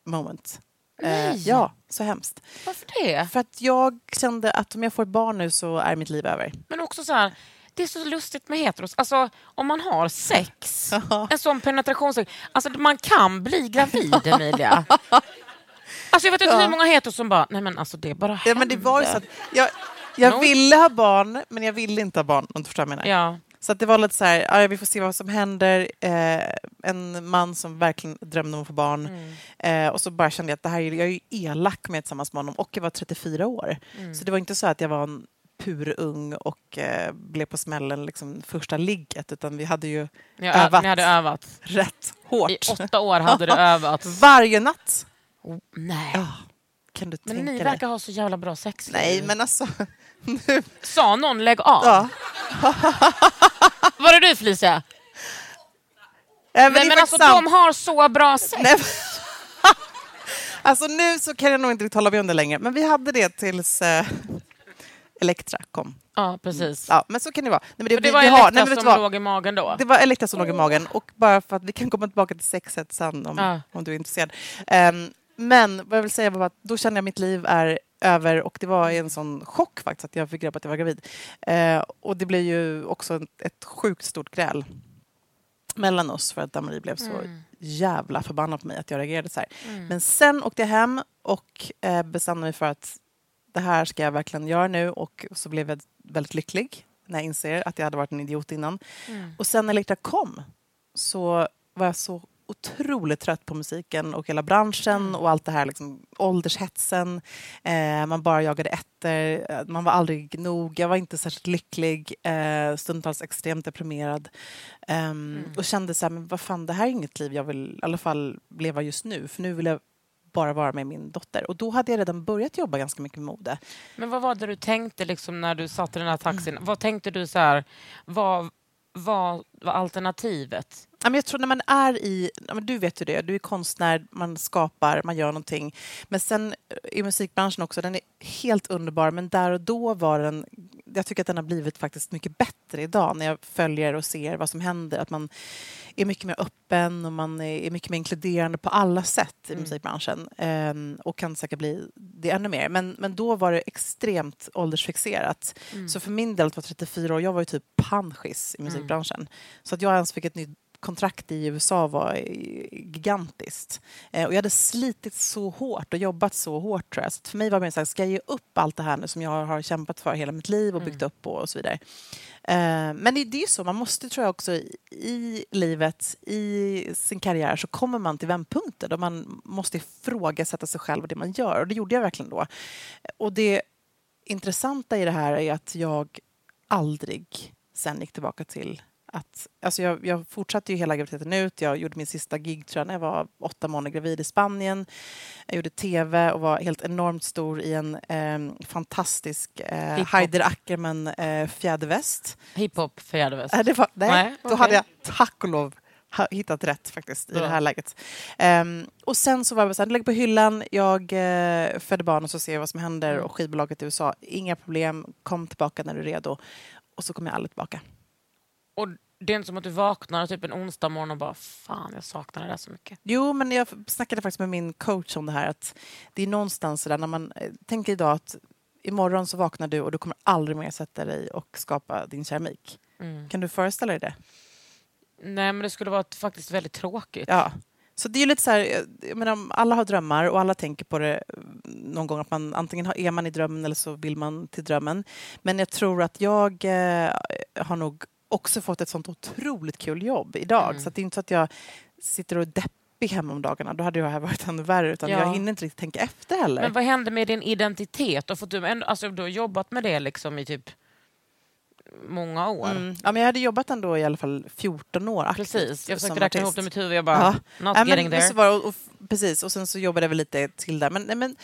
moment. Eh, Nej. ja, så hemskt. Varför det? För att jag kände att om jag får ett barn nu så är mitt liv över. Men också så här, det är så lustigt med heteros. Alltså, om man har sex, en sån penetrationssex, alltså man kan bli gravid, Emilia. Alltså jag vet inte Ja. hur många heteros som bara, nej men alltså det bara Ja, händer. men det var ju så att jag, jag No. ville ha barn, men jag ville inte ha barn. Om du förstår vad jag menar. Ja. Så att det var lite så här, ja, vi får se vad som händer. Eh, en man som verkligen drömde om att få barn. Mm. Eh, och så bara kände jag att det här, är- jag är ju elak med tillsammans med honom och jag var 34 år. Mm. Så det var inte så att jag var en purung och eh, blev på smällen liksom första ligget utan vi hade ju har, Övat. hade övat. rätt hårt. I åtta år hade du övat. Varje natt. Oh, nej. Ja, kan du Men tänka ni dig? verkar ha så jävla bra sex. Nej, men alltså... nu, Sa någon lägg av? ja. Var det du Felicia? Nej, men Nej, men alltså sant. de har så bra sex. Nej, alltså nu så kan jag nog inte hålla med om det längre. Men vi hade det tills eh, Elektra kom. Ja, precis. Ja, men så kan det vara. Nej, men det vi- var vi Elektra har- nej, som vad? låg i magen då. Det var Elektra som låg i magen. Och bara för att vi kan komma tillbaka till sexet sen om, Ja. om du är intresserad. Ehm, men vad jag vill säga var att då kände jag att mitt liv är över och det var en sån chock faktiskt att jag fick reda på att jag var gravid. Eh, och det blev ju också ett, ett sjukt stort gräl mellan oss för att Damari blev så Mm. jävla förbannad på mig att jag reagerade så här. Men sen åkte jag hem och eh, bestämde mig för att det här ska jag verkligen göra nu och så blev jag väldigt lycklig när jag inser att jag hade varit en idiot innan. Mm. Och sen när Elektra kom så var jag så otroligt trött på musiken och hela branschen och allt det här liksom, åldershetsen. Eh, man bara jagade efter, eh, man var aldrig nog. Jag var inte särskilt lycklig, eh, stundtals extremt deprimerad. Ehm, Och kände så här, men vad fan, det här är inget liv jag vill i alla fall leva just nu. För nu vill jag bara vara med min dotter. Och då hade jag redan börjat jobba ganska mycket med mode. Men vad var det du tänkte liksom, när du satt i den här taxin? Vad tänkte du så här, vad vad var alternativet? Jag tror när man är i... Du vet ju det, du är konstnär, man skapar, man gör någonting. Men sen eh, i musikbranschen också, den är helt underbar. Men där och då var den... Jag tycker att den har blivit faktiskt mycket bättre idag när jag följer och ser vad som händer. Att man är mycket mer öppen och man är mycket mer inkluderande på alla sätt i musikbranschen. Ehm, och kan säkert bli det ännu mer. Men, men då var det extremt åldersfixerat. Så för min del, att vara 34 år, jag var ju typ panschis i musikbranschen. Så att jag ens fick ett nytt kontrakt i USA var gigantiskt. Eh, och jag hade slitit så hårt och jobbat så hårt tror jag. Så för mig var det så här, ska jag ge upp allt det här nu som jag har kämpat för hela mitt liv och byggt upp på och så vidare. Eh, men det, det är ju så, man måste tror jag också i, i livet, i sin karriär så kommer man till vändpunkter då man måste ifrågasätta sig själv och det man gör. Och det gjorde jag verkligen då. Och det intressanta i det här är att jag aldrig sen gick tillbaka till att, alltså jag, jag fortsatte ju hela graviditeten ut. Jag gjorde min sista gig tror jag, när jag var åtta månader gravid i Spanien. Jag gjorde tv och var helt enormt stor i en eh, fantastisk eh. Heider Ackerman eh, fjäderväst. Hiphop fjäderväst? Äh, det var, nej, Nej, då okej. hade jag tack och lov hittat rätt faktiskt i Bra. det här läget. Ehm, och sen så var jag så här, lägg på hyllan, jag uh, födde barn och så ser jag vad som händer Mm. och skivbolaget i USA, inga problem, kom tillbaka när du är redo. Och så kom jag aldrig tillbaka. Och det är inte som att du vaknar typ en onsdag morgon och bara fan, jag saknar det där så mycket. Jo, men jag snackade faktiskt med min coach om det här att det är någonstans där när man eh, tänker idag att imorgon så vaknar du och du kommer aldrig mer sätta dig och skapa din keramik. Mm. Kan du föreställa dig det? Nej, men det skulle vara faktiskt väldigt tråkigt. Ja. Så det är lite så här, eh, jag menar, alla har drömmar och alla tänker på det eh, någon gång att man antingen har- är man i drömmen eller så vill man till drömmen. Men jag tror att jag eh, har nog också fått ett sånt otroligt kul jobb idag. Mm. Så det är inte så att jag sitter och är deppig hemma om dagarna. Då hade jag varit ännu värre. Utan Ja. jag hinner inte riktigt tänka efter heller. Men vad hände med din identitet? Och för du, ändå, alltså, du har jobbat med det liksom i typ många år. Mm. Ja, men jag hade jobbat ändå i alla fall 14 år aktivt Precis, jag försökte räkna ihop det i mitt huvud. Jag bara, Ja. not Ja, getting men, men there. var och, och, precis, och sen så jobbade jag väl lite till där. Men, nej, men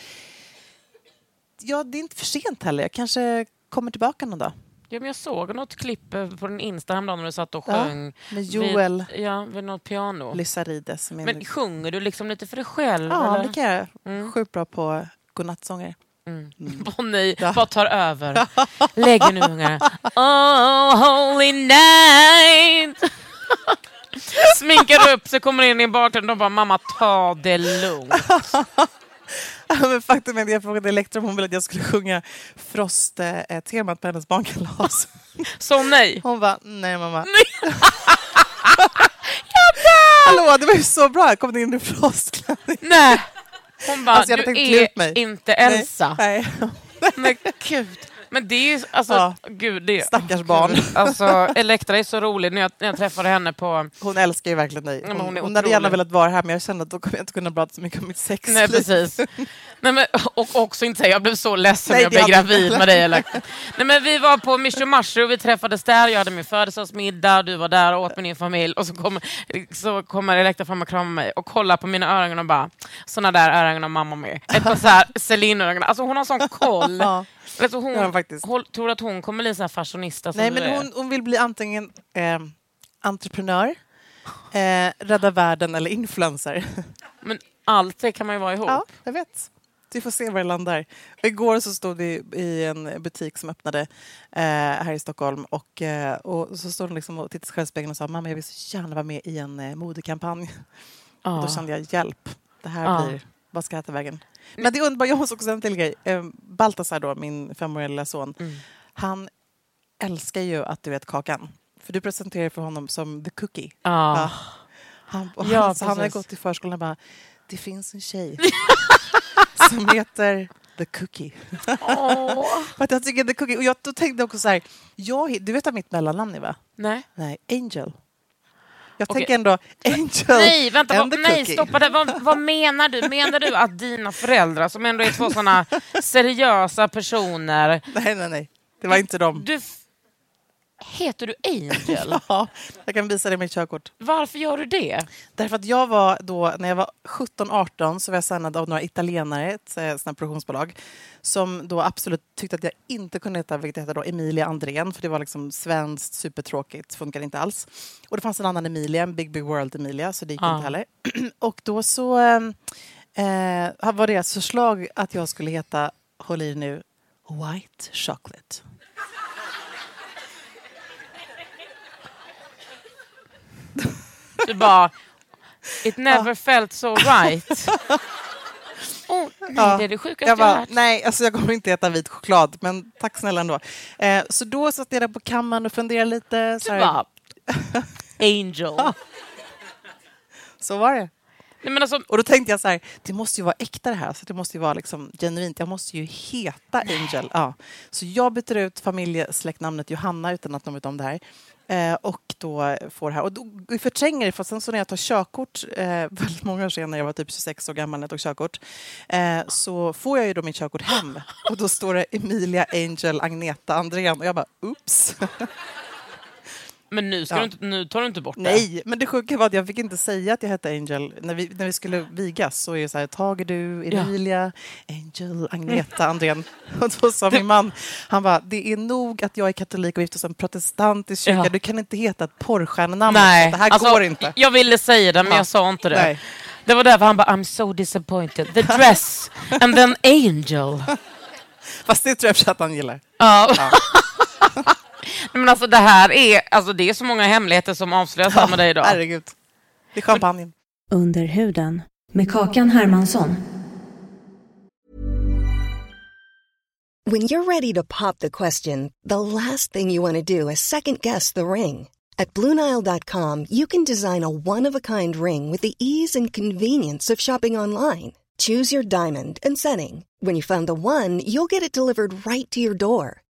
ja, det är inte för sent heller. Jag kanske kommer tillbaka någon dag. Ja, men jag såg något klipp på din Insta häromdagen när du satt och Ja, sjöng. Med Joel Vid, ja, vid något piano. Lysarides. Men sjunger du liksom lite för dig själv? ja, eller? det kan jag. Mm. Sjukt bra på godnattsånger. Mm. Åh nej, Ja. bara tar över. Lägger nu ungarna. Oh holy night. Sminkar upp sig, kommer in i bakgrunden och bara mamma ta det lugnt. Men faktum är att jag frågade Elektra om hon ville att jag skulle sjunga Frost-temat på hennes barnkalas. Så nej. Hon bara, nej mamma. Hallå, det var ju så bra. Jag kom in i Frostklänning. Nej. Hon bara, Alltså, du är ut mig." inte Elsa. Nej, nej. Men gud. Men det är ju, alltså, Ja. gud det Stackars barn. Alltså, Elektra är så rolig. När jag, när jag träffade henne på... Hon älskar ju verkligen dig. Hon, hon är hon hade gärna velat vara här men jag kände att då kommer jag inte kunna prata så mycket om mitt sexliv. Nej, precis. Nej, men, och också inte säga, jag blev så ledsen när jag blev gravid med dig. Eller? Nej, men vi var på Mishu och vi träffades där. Jag hade min födelsedagsmiddag, du var där och åt med din familj. Och så kommer, så kommer Elektra fram och kramar mig och kollar på mina öron och bara, såna där öron har mamma med. Ett par så här Celine-öron. Alltså hon har sån koll. Alltså, hon, Ja, faktiskt. håll, tror att hon kommer bli så här fashionista Nej, men hon, hon vill bli antingen eh, entreprenör, eh, rädda världen eller influencer. Men allt det kan man ju vara ihop. Ja, jag vet. Vi får se var det landar. Igår så stod vi i en butik som öppnade eh, här i Stockholm och, eh, och så stod hon liksom och tittade i spegeln och sa mamma jag vill så gärna vara med i en eh, modekampanj. Och då kände jag hjälp, det här Ja. blir, vad ska jag ta vägen? Men det är underbart, jag måste också säga en till grej. Eh, Baltasar då, min femåriga lilla son, Mm. han älskar ju att du vet Kakan. För du presenterar för honom som the cookie. Ja. Ja. Han, Ja, han, han har gått till förskolan och bara, det finns en tjej som heter The Cookie. För att jag tycker The Cookie, och jag då tänkte också så här, jag, du vet vad mitt mellannamn är va? Nej. Nej, Angel. Jag Okej. tänker ändå Angel Nej, vänta, and vad, the nej stoppa det. Vad, vad menar du? Menar du att dina föräldrar, som ändå är två såna seriösa personer, Nej, nej, nej. Det var inte dem. du... Heter du Angel? Ja, jag kan visa dig mitt körkort. Varför gör du det? Därför att jag var då, när jag var 17-18 så var jag signad av några italienare, ett eh, sånt produktionsbolag, som då absolut tyckte att jag inte kunde heta, vilket heter då Emilia Andrén, för det var liksom svenskt, supertråkigt, funkar inte alls. Och det fanns en annan Emilia, en Big Big World Emilia, så det gick Ja. inte heller. Och då så eh, eh, var deras förslag att jag skulle heta, håll i nu, White Chocolate. Du bara... It never felt so right. Oh, nej, Ja. det är det sjukaste Jag jag, har hört. nej, alltså jag kommer inte äta vit choklad, men tack snälla ändå. Eh, så då satt jag där på kammaren och funderade lite. Du bara... Angel. så var det. Nej, men alltså, Och då tänkte jag så här, det måste ju vara äkta det här, så det måste ju vara liksom genuint. Jag måste ju heta Angel. Ja. Så jag byter ut familjesläktnamnet Johanna utan att de vet om det här. Eh, och då får det här. Och då, vi förtränger det, för sen så när jag tar körkort, eh, väldigt många år senare, jag var typ 26 år gammal när jag tog körkort, eh, så får jag ju då mitt körkort hem. Och då står det Emilia Angel Agneta Andrén. Och jag bara, oops. men nu, ska Ja. du inte, nu tar du inte bort det. Nej, men det sjuka var att jag fick inte säga att jag hette Angel. När vi, när vi skulle vigas så är det så här, Tage du, Emilia, Angel, Agneta, Andrén. Och då sa min man, han bara, det är nog att jag är katolik och gift hos en protestantisk kyrka. Ja. Du kan inte heta ett porrstjärnenamn. Nej, Det här alltså, går inte. Jag ville säga det, men Ja. jag sa inte det. Nej. Det var därför han bara, I'm so disappointed. The dress and then angel. Fast det tror jag att han gillar. Ja. men alltså det här är, alltså det är så många hemligheter som avslöjas här med dig idag. Herregud. Det är champagnen. Under huden med Kakan Hermansson. When you're ready to pop the question, the last thing you want to do is second guess the ring. At Bluenile.com, you can design a one of a kind ring with the ease and convenience of shopping online. Choose your diamond and setting. When you find the one, you'll get it delivered right to your door.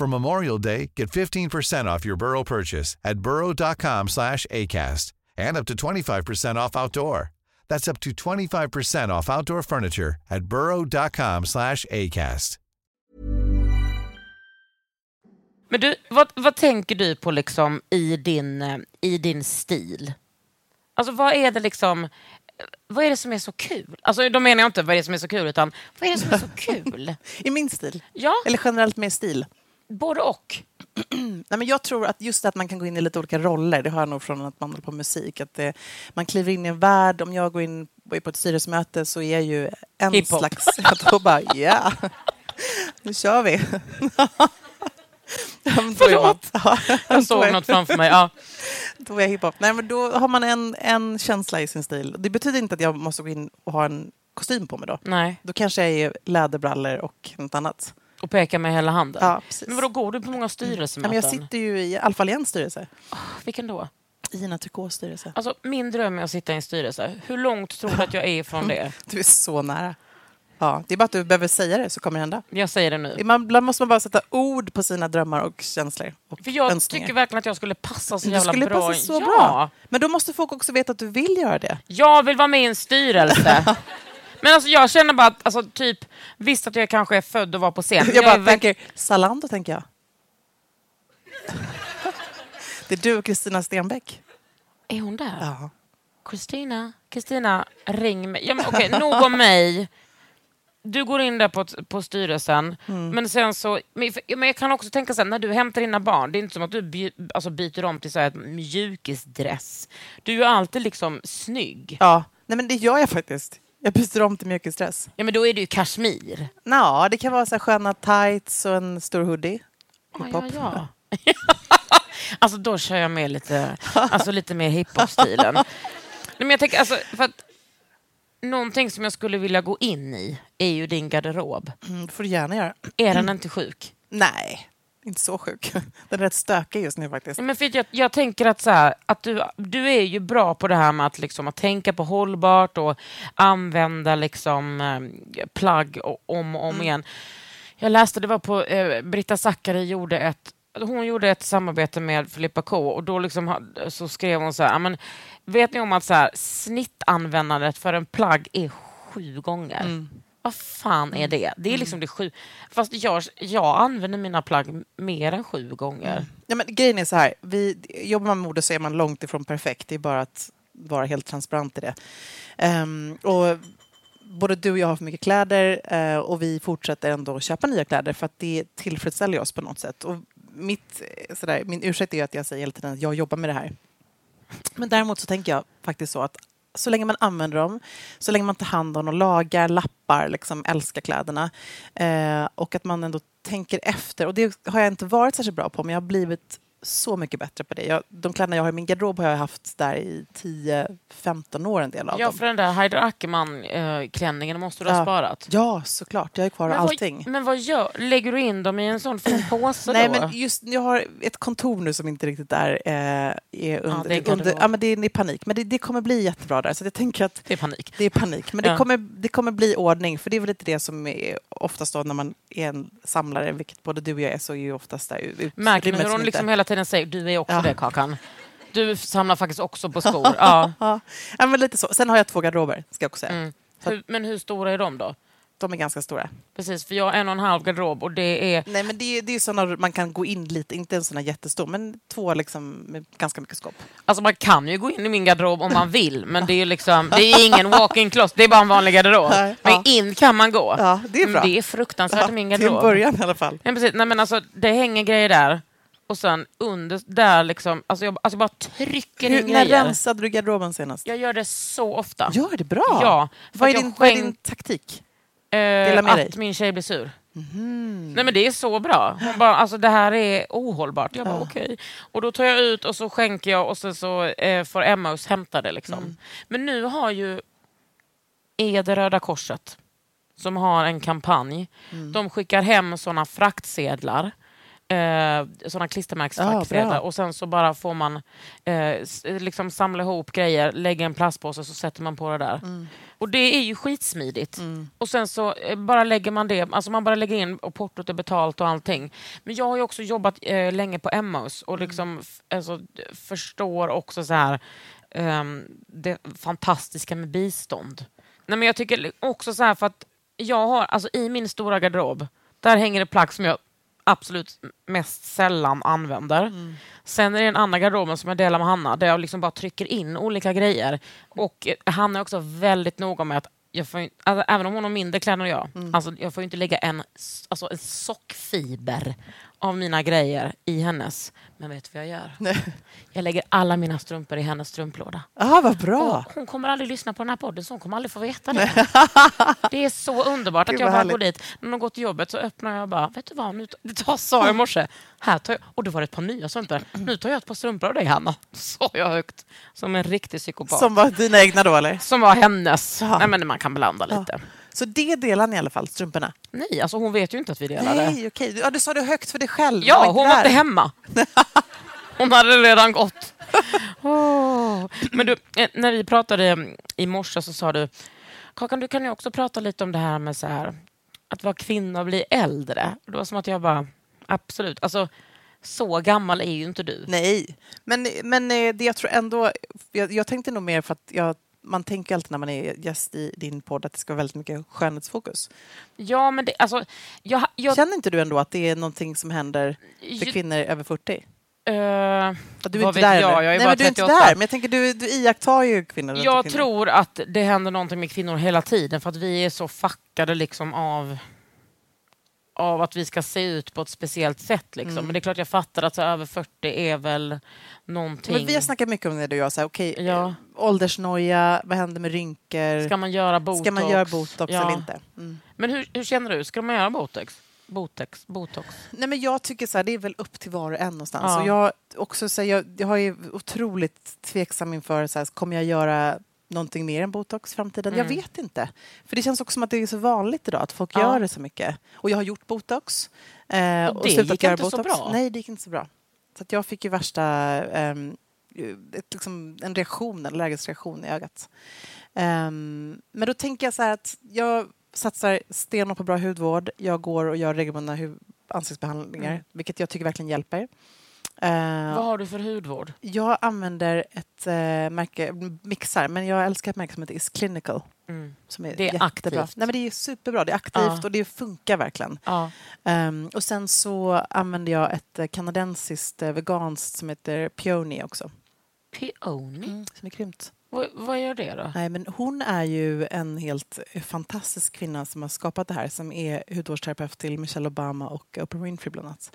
For Memorial Day, get 15% off your Burrow purchase at burrow.com slash ACAST and up to 25% off outdoor. That's up to 25% off outdoor furniture at burrow.com slash ACAST. Men du, vad, vad tänker du på liksom i din, eh, i din stil? Alltså vad är det liksom vad är det som är så kul? Alltså, då menar jag inte vad är det som är så kul, utan vad är det som är så kul? I min stil? Ja. Eller generellt med stil? Både och. Nej, men jag tror att just att man kan gå in i lite olika roller, det har jag nog från att man håller på med musik. Att det, man kliver in i en värld. Om jag går in på ett styrelsemöte så är jag ju en Hiphop. slags... Då bara, ja, nu kör vi. Ja, Jag såg något framför mig. Ja. Då är jag hiphop. Nej, men då har man en, en känsla i sin stil. Det betyder inte att jag måste gå in och ha en kostym på mig då. Nej, Då kanske jag är läderbrallor och något annat. Och peka med hela handen. Ja, precis. Men vadå, går du på många Ja, styrelsemöten? men jag sitter ju i Alfa Allians styrelse. Vilken då? Ina Tricots styrelse. Alltså, min dröm är att sitta i en styrelse. Hur långt tror du att jag är ifrån det? Du är så nära. Ja, det är bara att du behöver säga det så kommer det hända. Jag säger det nu. Ibland måste man bara sätta ord på sina drömmar och känslor. Och För jag önskningar. tycker verkligen att jag skulle passa så du jävla skulle bra. passa så ja. bra. Men då måste folk också veta att du vill göra det. Jag vill vara med i en styrelse. Men alltså, jag känner bara att, alltså, typ, visst att jag kanske är född att vara på scen. men Jag bara är tänker, Zalando tänker jag. Det är du och Kristina Stenbeck. Är hon där? Ja. Kristina, Kristina, ring mig. Ja, men, okej, nog om mig. Du går in där på, på styrelsen, Mm. men sen så... Men, men jag kan också tänka så här, när du hämtar dina barn, det är inte som att du by, alltså, byter om till så här, mjukisdress. Du är ju alltid liksom snygg. ja. Nej men det gör jag faktiskt. Jag byter om till mjukisdress. Ja, men då är det ju kashmir. Nå, det kan vara så här sköna tights och en stor hoodie. Ja, ja, ja. alltså då kör jag med lite, alltså, lite mer hiphop-stilen. Nej, men jag tänker, alltså, för att, någonting som jag skulle vilja gå in i är ju din garderob. Mm, det får du gärna göra. Är den inte sjuk? Nej, inte så sjuk. Den är rätt stökig just nu faktiskt. Men för jag, jag tänker att, så här, att du, du är ju bra på det här med att, liksom, att tänka på hållbart och använda liksom, eh, plagg om och om igen. Jag läste, det var på eh, Britta Zackari gjorde ett hon gjorde ett samarbete med Filippa K och då liksom, så skrev hon så här, "Ja, men, vet ni om att så här, snittanvändandet för en plagg är sju gånger? Vad fan är det? Det är liksom det sju... Fast jag, jag använder mina plagg mer än sju gånger. Ja, men grejen är så här, vi, jobbar man med mode så är man långt ifrån perfekt. Det är bara att vara helt transparent i det. Ehm, och både du och jag har för mycket kläder eh, och vi fortsätter ändå köpa nya kläder för att det tillfredsställer oss på något sätt. Och mitt, eh, sådär, min ursäkt är att jag säger hela tiden att jag jobbar med det här. Men däremot så tänker jag faktiskt så att så länge man använder dem, så länge man tar hand om dem, lagar, lappar, liksom älskar kläderna eh, och att man ändå tänker efter. Och det har jag inte varit särskilt bra på, men jag har blivit så mycket bättre på det. Jag, de kläderna jag har i min garderob har jag haft där i 10-15 år, en del av Ja, dem. för den där Haider Ackermann-klänningen måste du ha Ja. sparat. Ja, såklart. Jag har kvar Men allting. Vad, men vad gör, lägger du in dem i en sån fin påse Nej, då? men just jag har ett kontor nu som inte riktigt är, eh, är under... det är under ja, men det är i panik. Men det, det kommer bli jättebra där. Så jag tänker att Det är panik. det är panik. Men Ja. det, kommer, det kommer bli ordning. För det är väl lite det som är oftast då när man är en samlare, vilket både du och jag är, så är ju oftast där ut- Märker utrymmet hur hon liksom hela tiden säger du är också Ja. det Kakan? Du samlar faktiskt också på skor. ja. Ja, ja, men lite så. Sen har jag två garderober, ska jag också säga. Mm. Hur, men hur stora är de då? De är ganska stora. Precis, för jag har en och en halv garderob och det är... Nej, men det, är- det är sådana man kan gå in lite, inte en sån här jättestor, men två liksom med ganska mycket skåp. Alltså man kan ju gå in i min garderob om man vill, men det är liksom, det är ingen walk-in closet, det är bara en vanlig garderob. Nej, Men ja. in kan man gå. Ja, det är bra. Men det är fruktansvärt i min till en garderob. början i alla fall. Nej, precis. Nej, men alltså, det hänger grejer där. Och sen under där liksom, alltså jag, alltså jag bara trycker Hur, in när grejer. rensade du garderoben senast? Jag gör det så ofta. Gör det bra! Ja, Vad är, din, vad är skänk- din taktik? Eh, Dela med att dig. min tjej blir sur. Mhm. Nej men det är så bra. Hon bara, alltså det här är ohållbart. Jag bara Ja. okej. Och då tar jag ut och så skänker jag och sen så eh, får Emmaus hämta det. Liksom. Mm. Men nu har ju är det Röda Korset som har en kampanj. Mm. De skickar hem såna fraktsedlar eh, sådana klistermärksfackfredag bra. och sen så bara får man eh, liksom samla ihop grejer, lägga en plastpåse och så sätter man på det där. Mm. Och det är ju skitsmidigt. Och sen så eh, bara lägger man det, alltså man bara lägger in och portot är betalt och allting. Men jag har ju också jobbat eh, länge på Emmos och liksom f- alltså, förstår också så här ehm, det fantastiska med bistånd. Nej, men jag tycker också så här för att jag har, alltså i min stora garderob, där hänger det plagg som jag absolut mest sällan använder. Sen är det en annan garderob som jag delar med Hanna, där jag liksom bara trycker in olika grejer. Och eh, Hanna är också väldigt noga med att jag får, alltså, även om hon har mindre kläder än jag, alltså, jag får inte lägga en, alltså, en sockfiber av mina grejer i hennes. Men vet du vad jag gör? Jag lägger alla mina strumpor i hennes strumplåda. Ah, vad bra! Och hon kommer aldrig lyssna på den här podden, så hon kommer aldrig få veta det. det är så underbart att jag bara går dit. När hon går till jobbet så öppnar jag bara, vet du vad, nu, det tar, sa jag i morse, här tar jag, och det var ett par nya strumpor. Nu tar jag ett par strumpor av dig Hanna, sa jag högt. Som en riktig psykopat. Som var dina egna då eller? Som var hennes. Ja. Nej men man kan blanda lite. Så det delar ni i alla fall, strumporna? Nej, alltså hon vet ju inte att vi delar det. Nej, okej. Ja, du sa det högt för dig själv. Ja, var hon var inte hemma. Hon hade redan gått. Åh. Men du, eh, när vi pratade i morse så sa du, Kakan, du kan ju också prata lite om det här med så här, att vara kvinna och bli äldre. Det var som att jag bara, absolut. Alltså, så gammal är ju inte du. Nej, men, men eh, det jag tror ändå... Jag, jag tänkte nog mer för att jag, man tänker alltid när man är gäst i din podd att det ska vara väldigt mycket skönhetsfokus. Ja, men det, alltså, jag, jag, Känner inte du ändå att det är någonting som händer för ju- kvinnor över 40? eh, Att du är inte där jag? eller? Jag är Nej, bara men du är inte 38. där. Men jag tänker, du, du iakttar ju kvinnor. Jag dig. tror att det händer någonting med kvinnor hela tiden för att vi är så fuckade liksom av av att vi ska se ut på ett speciellt sätt. Liksom. Mm. Men det är klart jag fattar att så över 40 är väl någonting... Men vi har snackat mycket om det du och jag. Så här, okej, Ja. eh, åldersnoja, vad händer med rynkor? Ska man göra botox? Ska man göra botox Ja. eller inte? Mm. Men hur, hur känner du? Ska man göra botox? Botox? botox? Nej, men jag tycker så här, det är väl upp till var och en någonstans. Ja. Och jag, också, så här, jag, jag har ju otroligt tveksam inför, så här, kommer jag göra någonting mer än botox i framtiden? Jag Mm. vet inte. För det känns också som att det är så vanligt idag att folk Ja. gör det så mycket. Och jag har gjort botox. Eh, Och det slutat gick inte så botox. bra. Nej, det gick inte så bra. Så att jag fick ju värsta ehm, ett, liksom, en reaktion, en allergisk reaktion i ögat. Ehm, men då tänker jag så här att jag satsar stenhårt på bra hudvård. Jag går och gör regelbundna ansiktsbehandlingar, Mm. vilket jag tycker verkligen hjälper. Eh, Vad har du för hudvård? jag använder ett uh, märke, mixar, men jag älskar ett märke som heter Is Clinical. Mm. Som är Det är jättebra. aktivt. Nej, men det är superbra, det är aktivt Ja. och det funkar verkligen. Ehm, och sen så använder jag ett eh, kanadensiskt veganskt som heter Peony också. Peony? Som är grymt. Vad, vad gör det då? Nej, men hon är ju en helt fantastisk kvinna som har skapat det här som är hudvårdsterapeut till Michelle Obama och Oprah Winfrey bland annat.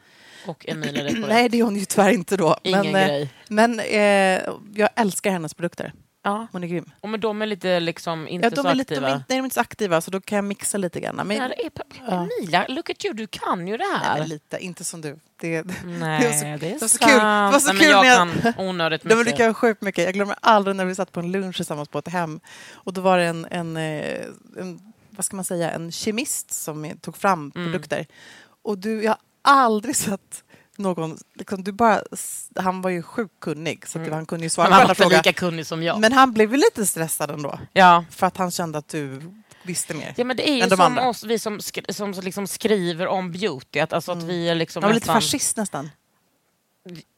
Och Emilia? Nej, det är hon ju tyvärr inte då. Ingen men eh, grej. men eh, jag älskar hennes produkter. Ja. Hon är grym. Och men de är lite liksom inte Ja, de, så är lite, de, aktiva? är, inte- nej, de är inte så aktiva, så då kan jag mixa lite grann. Men, Ja, det är, Ja. Emilia, look at you, du kan ju det nej, här. lite, inte som du. Det, Nej, Det var så- det är det var så sant. kul. Det var så Nej, kul men när jag jag- kan onödigt Nej, men det mycket. kan jag sjukt mycket. Jag glömmer aldrig när vi satt på en lunch tillsammans på ett hem. Och då var det en, en, eh, en vad ska man säga, en kemist som tog fram Mm. produkter. Och du, jag har aldrig sett någon... Liksom, du bara, han var ju sjukt kunnig, så att Mm. han kunde ju svara Men på han alla frågor. lika kunnig som jag. Men han blev ju lite stressad ändå, ja. för att han kände att du visste mer. Ja, men det är ju de som andra. oss, vi som, sk- som liksom skriver om beauty, att, alltså att vi är liksom Han var lite nästan- fascist nästan.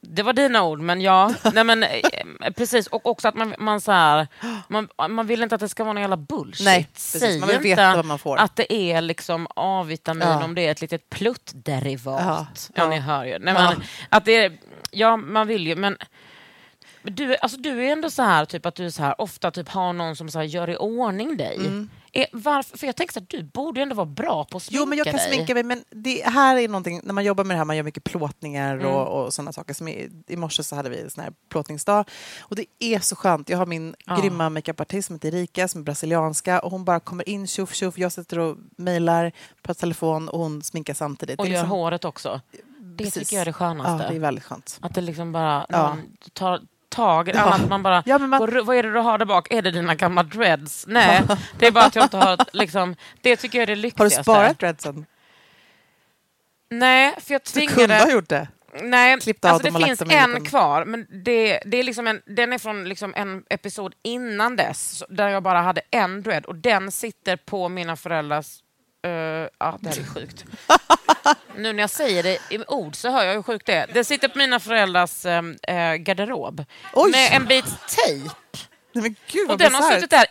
Det var dina ord, men ja. Nej, men, eh, precis, och också att man, man, så här, man, man vill inte att det ska vara någon jävla bullshit. Nej, precis. Säg Man vill inte veta vad man får. att det är liksom A-vitamin Ja. om det är ett litet pluttderivat. Ja. Ja, Ja. ni hör ju. Nej, Ja. men, att det är, ja, man vill ju, men du, alltså, du är ändå så här, typ, att du så här, ofta typ, har någon som så här, gör i ordning dig. Är, varför, för jag tänker så här, du borde ändå vara bra på att sminka Jo, men jag kan dig. sminka mig. Men det här är någonting, när man jobbar med det här, man gör mycket plåtningar Mm. och, och sådana saker. Som i, I morse så hade vi en sån här plåtningsdag. Och det är så skönt. Jag har min Ja. grymma makeupartist som heter Erika, som är brasilianska. Och hon bara kommer in, tjoff tjoff. Jag sitter och mejlar på telefon och hon sminkar samtidigt. Och gör liksom- håret också. Det Precis. tycker jag är det skönaste. Ja, det är väldigt skönt. Att det liksom bara Ja. någon tar tag. Ja. Att man bara, Ja, men man- går, vad är det du har där bak? Är det dina gamla dreads? Nej, det är bara att jag inte har... Liksom, det tycker jag är det Har du sparat dreadsen? Nej, för jag Du tvingade... kunde ha gjort det. Nej, alltså det finns en kvar, men det, det är liksom en, den är från liksom en episod innan dess, där jag bara hade en dread och den sitter på mina föräldrars... Uh, ja, det här är sjukt. nu när jag säger det i ord så hör jag hur sjukt det är. Den sitter på mina föräldrars uh, garderob Oj. med en bit tejp. Nej, men gud Och den har suttit där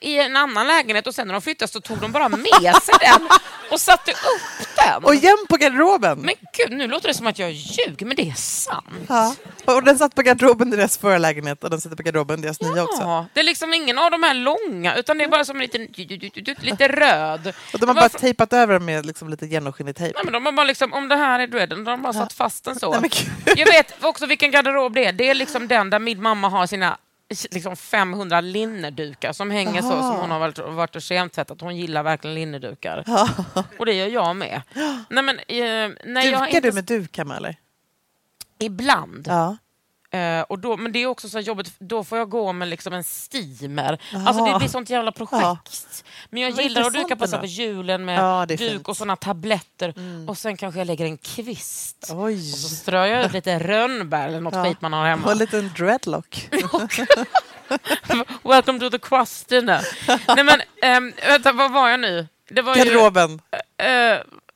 i, en annan lägenhet och sen när de flyttade så tog de bara med sig den och satte upp den. Och jämt på garderoben. Men gud, nu låter det som att jag ljuger, men det är sant. Ja. Och den satt på garderoben i deras förra lägenhet och den sitter på garderoben i deras nya också. Ja, det är liksom ingen av de här långa, utan det är bara som en liten, lite röd. Och de har bara tejpat över den med liksom lite genomskinlig tejp. Nej, men de har bara liksom, om det här är dreaden, de har bara satt fast den så. Nej. Jag vet också vilken garderob det är. Det är liksom den där min mamma har sina liksom 500 linnedukar som hänger så, som hon har varit, varit och kemtvättat. Hon gillar verkligen linnedukar. Och det gör jag med. Nej, men, eh, jag har Dukar inte, du med duk hemma eller? Ibland. Ja. Eh, och då, men det är också så jobbigt, då får jag gå med liksom en steamer. Alltså det blir sånt jävla projekt. Men jag gillar att duka på, på julen med Ja, är duk fint. och såna tabletter. Och sen kanske jag lägger en kvist. Oj. Och så strör jag ut lite rönnbär eller något Ja. skit man har hemma. Och en liten dreadlock. Welcome to the question. nej men, um, vänta, vad var jag nu? Det var ju, Garderoben.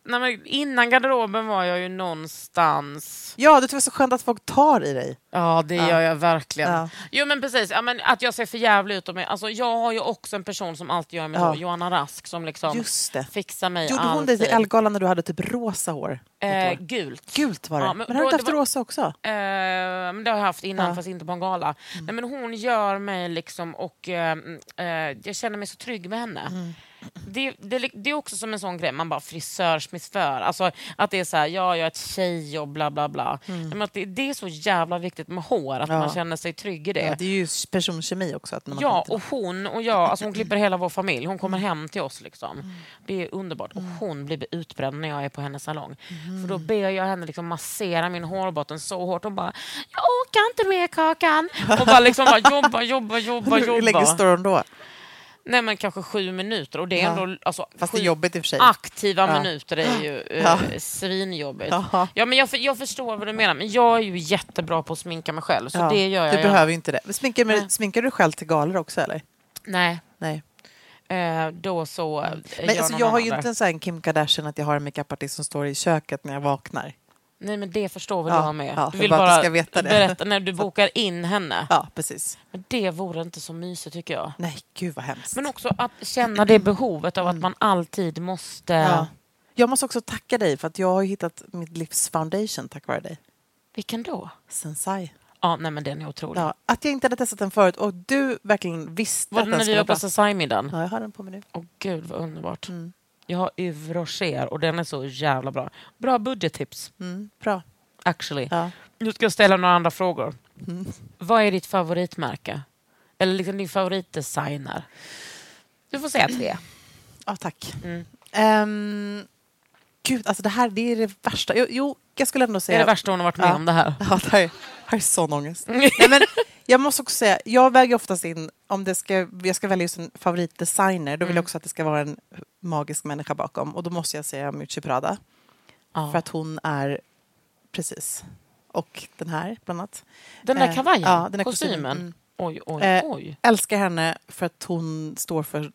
Nej, men innan garderoben var jag ju någonstans... Ja, det är så skönt att folk tar i dig. Ja, det gör jag verkligen. Ja. Jo, men precis. Ja, men att jag ser för jävlig ut. och mig- Alltså, jag har ju också en person som alltid gör mig Ja. så. Johanna Rask som liksom Just det. fixar mig Gjorde hon alltid. dig till Ellegalan när du hade typ rosa hår? Eh, gult. Gult var det. Ja, men, men har du inte haft var- rosa också? Eh, men det har jag haft innan, Ja. Mm. fast inte på en gala. Nej, men hon gör mig liksom, och eh, mm, eh, jag känner mig så trygg med henne. Mm. Det, det, det är också som en sån grej, man bara frisörsmissför. Alltså att det är så här, ja, jag är ett tjej och bla bla bla. Nej, Men att det, det är så jävla viktigt med hår, att Mm. Ja. man känner sig trygg i det. Ja, det är ju personkemi också. Att man Ja, och hon och jag, alltså hon klipper hela vår familj. Hon kommer hem till oss. Liksom. Det är underbart. Och hon blir utbränd när jag är på hennes salong. För då ber jag henne liksom massera min hårbotten så hårt. Hon bara, jag orkar inte mer Kakan. Och bara, liksom bara jobba, jobba, jobba, Hur länge jobba. står hon då? Nej men kanske sju minuter. Och det är Ja. ändå alltså, Fast det är sju jobbigt i och för sig. aktiva Ja. minuter är ju eh, Ja. svinjobbigt. Jaha. Ja, men jag, jag förstår vad du menar. Men jag är ju jättebra på att sminka mig själv. Så det gör jag. Du ju. behöver ju inte det. Sminkar, du- sminkar du själv till galor också eller? Nej. Nej. Eh, då så eh, Men alltså, jag har ju inte en sån Kim Kardashian att jag har en makeupartist som står i köket när jag vaknar. Nej men det förstår väl Ja, jag med. ja, du vill bara bara berätta när du bokar in henne. Ja, precis. Men det vore inte så mysigt tycker jag. Nej, gud vad hemskt. Men också att känna det behovet av att man alltid måste... Ja. Jag måste också tacka dig för att jag har hittat mitt livs foundation tack vare dig. Vilken då? Sensai. Ja, nej men den är otrolig. Ja, att jag inte hade testat den förut och du verkligen visste Var att den när vi skulle var vara på bra. Sasai-middagen? Ja, jag har den på mig nu. Åh gud vad underbart. Mm. Jag har Yves Rocher och den är så jävla bra. Bra budgettips, Mm, bra. actually. Ja. Nu ska jag ställa några andra frågor. Mm. Vad är ditt favoritmärke? Eller liksom din favoritdesigner? Du får säga tre. ja, tack. Mm. Ehm, gud, alltså det här det är det värsta. Jo, jo jag skulle ändå Det säga... är det värsta hon har varit med Ja. om det här. Ja, det här, är- här är sån ångest. Nej, men jag måste också säga, jag väger oftast in, om det ska, jag ska välja just en favoritdesigner, då vill Mm. jag också att det ska vara en magisk människa bakom. Och då måste jag säga Miucci Prada. Ja. För att hon är, precis, och den här bland annat. Den där Eh, kavajen? ja, den där kostymen? kostymen. Mm. Oj, oj, Eh, oj. Älskar henne för att hon står för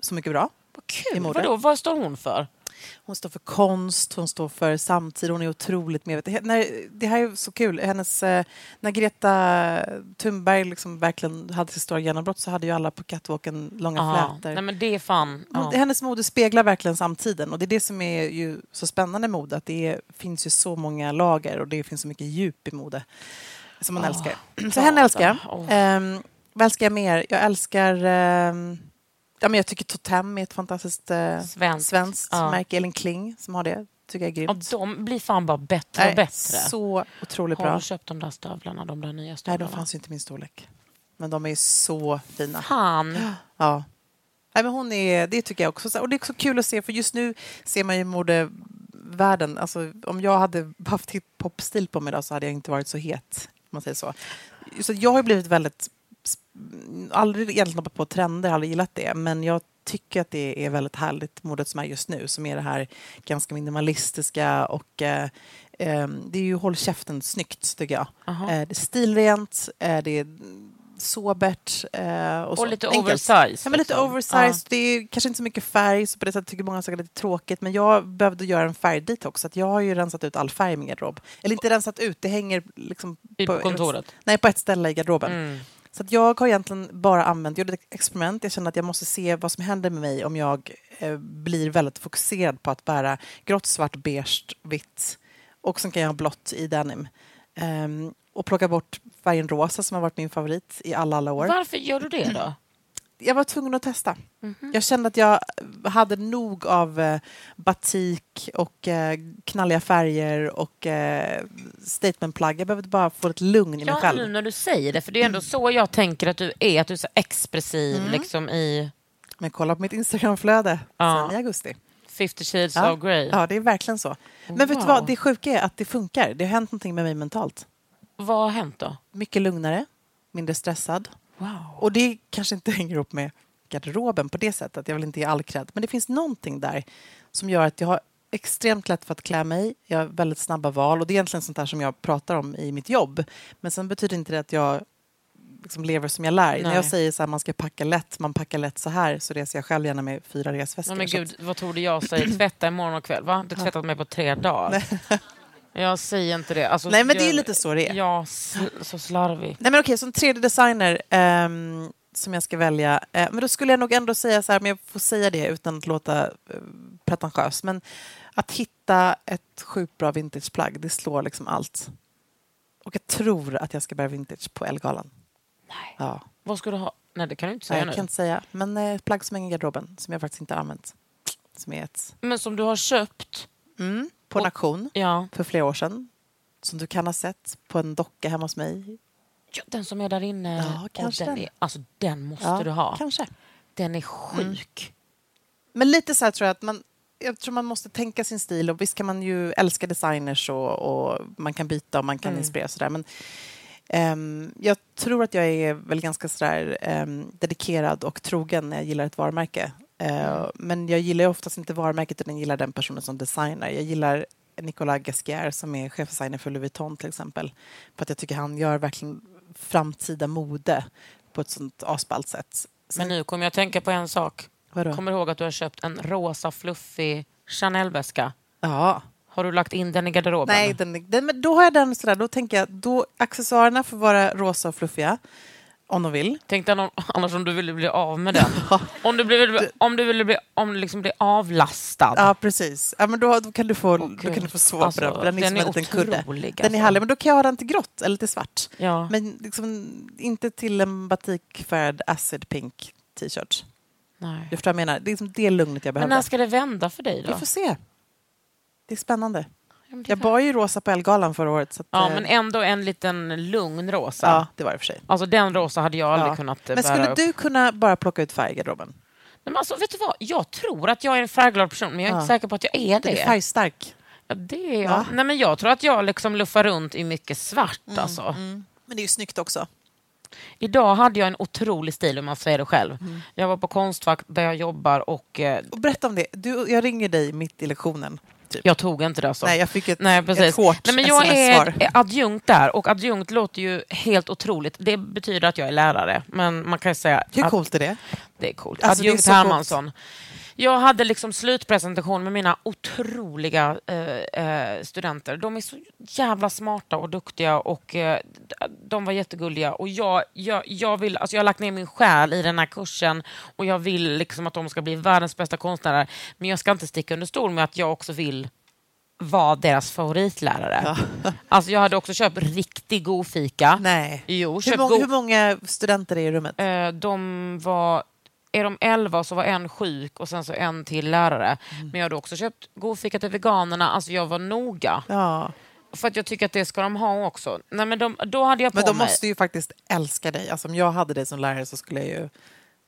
så mycket bra. Vad kul. Vadå, vad står hon för? Hon står för konst, hon står för samtid, hon är otroligt medveten. När- Det här är så kul. Hennes, eh, när Greta Thunberg liksom verkligen hade sitt stora genombrott så hade ju alla på catwalken långa Aha. flätor. Nej men det är fan... Ja. Hennes mode speglar verkligen samtiden och det är det som är ju så spännande med mode. Att det är, finns ju så många lager och det finns så mycket djup i mode som man Ah, älskar. Så henne älskar jag. Åh. Ehm, vad älskar jag mer? Jag älskar... ehm, ja, men jag tycker Totem är ett fantastiskt uh, Svenskt. svenskt Ja. märke. Elin Kling som har det. tycker jag är Ja, grymt. de blir fan bara bättre Nej, och bättre. Så otroligt Har bra. du köpt de där stövlarna? De där nya Nej, stövlarna? de fanns ju inte i min storlek. Men de är så fina. Fan. Ja. Nej, men hon är, det tycker jag också. Och det är så kul att se, för just nu ser man ju modevärlden. Alltså, om jag hade haft hiphop-stil på mig då, så hade jag inte varit så het. Om man säger så. så jag har blivit väldigt... Aldrig egentligen hoppat på trender, aldrig gillat det. Men jag tycker att det är väldigt härligt modet som är just nu som är det här ganska minimalistiska och eh, eh, det är ju håll käften snyggt tycker jag. Eh, det är stilrent, eh, det är sobert. Eh, och, Och så. lite Enkelt. oversized, Ja, men lite liksom. oversized. Det är kanske inte så mycket färg, så på det sättet tycker många det är tråkigt. Men jag behövde göra en färgdetox, så att jag har ju rensat ut all färg i min garderob. Eller inte rensat ut, det hänger liksom I- på kontoret? Nej, på ett ställe i garderoben. Mm. Så att jag har egentligen bara använt, jag gjorde ett experiment, jag kände att jag måste se vad som händer med mig om jag eh, blir väldigt fokuserad på att bära grått, svart, beige, vitt och sen kan jag ha blått i denim. Um, och plocka bort färgen rosa som har varit min favorit i alla, alla år. Varför gör du det då? Jag var tvungen att testa. Mhm. Jag kände att jag hade nog av eh, batik och eh, knalliga färger och eh, statementplagg. Jag behövde bara få ett lugn i mig Ja, själv. nu när du säger det, för det är ändå så jag tänker att du är, att du är så expressiv Mm. liksom i Men kolla på mitt Instagramflöde Ja. sen i augusti. 50 shades Ja. of Grey. Ja, det är verkligen så. Men vet du Wow. vad, det sjuka är att det funkar. Det har hänt någonting med mig mentalt. Vad har hänt då? Mycket lugnare, mindre stressad. Wow. Och det kanske inte hänger ihop med garderoben på det sättet. Jag vill inte ge all cred. Men det finns någonting där som gör att jag har extremt lätt för att klä mig. Jag har väldigt snabba val och det är egentligen sånt där som jag pratar om i mitt jobb. Men sen betyder inte det att jag liksom lever som jag lär. När Nej. jag säger så här, man ska packa lätt, man packar lätt så här, så reser jag själv gärna med fyra resväskor. Men gud, vad tror du jag säger? Tvätta imorgon och kväll. Va? Du har tvättat mig på tre dagar. Jag säger inte det. Alltså, Nej, men det är lite så det är. Ja, så slarvig. Nej men okej, som 3D-designer ehm, som jag ska välja. Eh, men då skulle jag nog ändå säga så här, men jag får säga det utan att låta uh, pretentiös. Men att hitta ett sjukt bra vintageplagg, det slår liksom allt. Och jag tror att jag ska bära vintage på Elgalan. Nej. Ja. Vad ska du ha? Nej, det kan du inte Nej, säga jag nu. kan inte säga. Men eh, ett plagg som hänger i garderoben, som jag faktiskt inte har använt. Som är ett... Men som du har köpt. Mm, på en auktion Ja. för flera år sedan. Som du kan ha sett på en docka hemma hos mig. ja, den som är där inne. Ja, kanske den. den. Är, alltså, den måste Ja, du ha. Kanske. Den är sjuk. Men lite så här tror jag att man, jag tror man måste tänka sin stil och visst kan man ju älska designers och, och man kan byta och man kan Mm. inspireras sådär men ehm, jag tror att jag är väl ganska sådär ehm, dedikerad och trogen när jag gillar ett varumärke. Eh, Men jag gillar oftast inte varumärket utan jag gillar den personen som designar. Jag gillar Nicolas Gasquier som är chefdesigner för Louis Vuitton till exempel. För att jag tycker han gör verkligen framtida mode på ett sånt asballt sätt. Men nu kommer jag att tänka på en sak. Vadå? Kommer du ihåg att du har köpt en rosa fluffig Chanel-väska? Ja. Har du lagt in den i garderoben? Nej, den, den, men då har jag den sådär, då tänker jag, då accessoarerna får vara rosa och fluffiga. Om de vill. Tänk dig annars om du ville bli av med den. om du ville, om du ville bli, om du liksom bli avlastad. Ja, precis. Ja, men då, då, kan du få, då gud. kan du få sova Alltså, på den. Den är, den är en kudde. otrolig, Den är alltså. härlig, men då kan jag ha den till grått eller till svart. Ja. Men liksom, inte till en batikfärgad acid pink t-shirt. Nej. Du förstår vad jag menar? Det är liksom det lugnet jag Men behöver. när ska det vända för dig då? Vi får se. Det är spännande. Ja, Jag bar ju rosa på Elgalan förra året. Så att, Ja, eh, men ändå en liten lugn rosa. ja, det var det för sig. Alltså den rosa hade jag aldrig Ja. kunnat Men skulle upp. du kunna bara plocka ut färg i garderoben? Men alltså, vet du vad? Jag tror att jag är en färgglad person, men jag är Ja. inte säker på att jag är det. Den är färgstark. Ja, det är jag. Va? Nej, men jag tror att jag liksom luffar runt i mycket svart. Alltså. Men det är ju snyggt också. Idag hade jag en otrolig stil om man säger det själv. Mm. Jag var på Konstfack där jag jobbar och eh, Och berätta om det. Du, jag ringer dig mitt i lektionen. Typ. jag tog inte det. Alltså. Nej, jag fick ett, Nej, precis. ett hårt Nej, men jag är adjunkt där och adjunkt låter ju helt otroligt. Det betyder att jag är lärare, men man kan säga Hur coolt är det? det är coolt. Alltså, adjunkt så coolt. Jag hade liksom slutpresentation med mina otroliga eh, eh, studenter. De är så jävla smarta och duktiga och eh, de var jättegulliga. Och jag, jag, jag, vill, alltså jag har lagt ner min själ i den här kursen och jag vill liksom att de ska bli världens bästa konstnärer. Men jag ska inte sticka under stol med att jag också vill vara deras favoritlärare. Alltså jag hade också köpt riktig god fika. Nej. Jo, Hur, många, hur många studenter är i rummet? Eh, de var... Är de elva så var en sjuk och sen så en till lärare. Mm. Men jag hade också köpt godfika till veganerna. Alltså jag var noga. Ja. För att jag tycker att det ska de ha också. Nej, men de, då hade jag på Men de mig... måste ju faktiskt älska dig. Alltså, om jag hade dig som lärare så skulle jag ju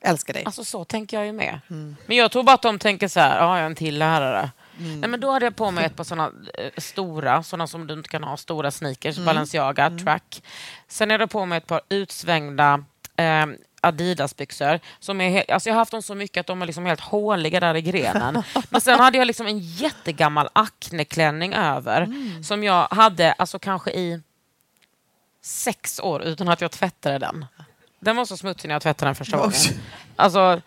älska dig. Alltså så tänker jag ju med. Mm. Men jag tror bara att de tänker så här, ja, jag är en till lärare. Nej, men då hade jag på mig ett par såna eh, stora, såna som du inte kan ha, stora sneakers, Mm. Balenciaga, track. Sen hade jag på mig ett par utsvängda eh, Adidas-byxor. Som är he- alltså jag har haft dem så mycket att de är liksom helt håliga där i grenen. Men sen hade jag liksom en jättegammal Acne-klänning över Mm. som jag hade alltså kanske i sex år utan att jag tvättade den. Den var så smutsig när jag tvättade den första gången. Alltså,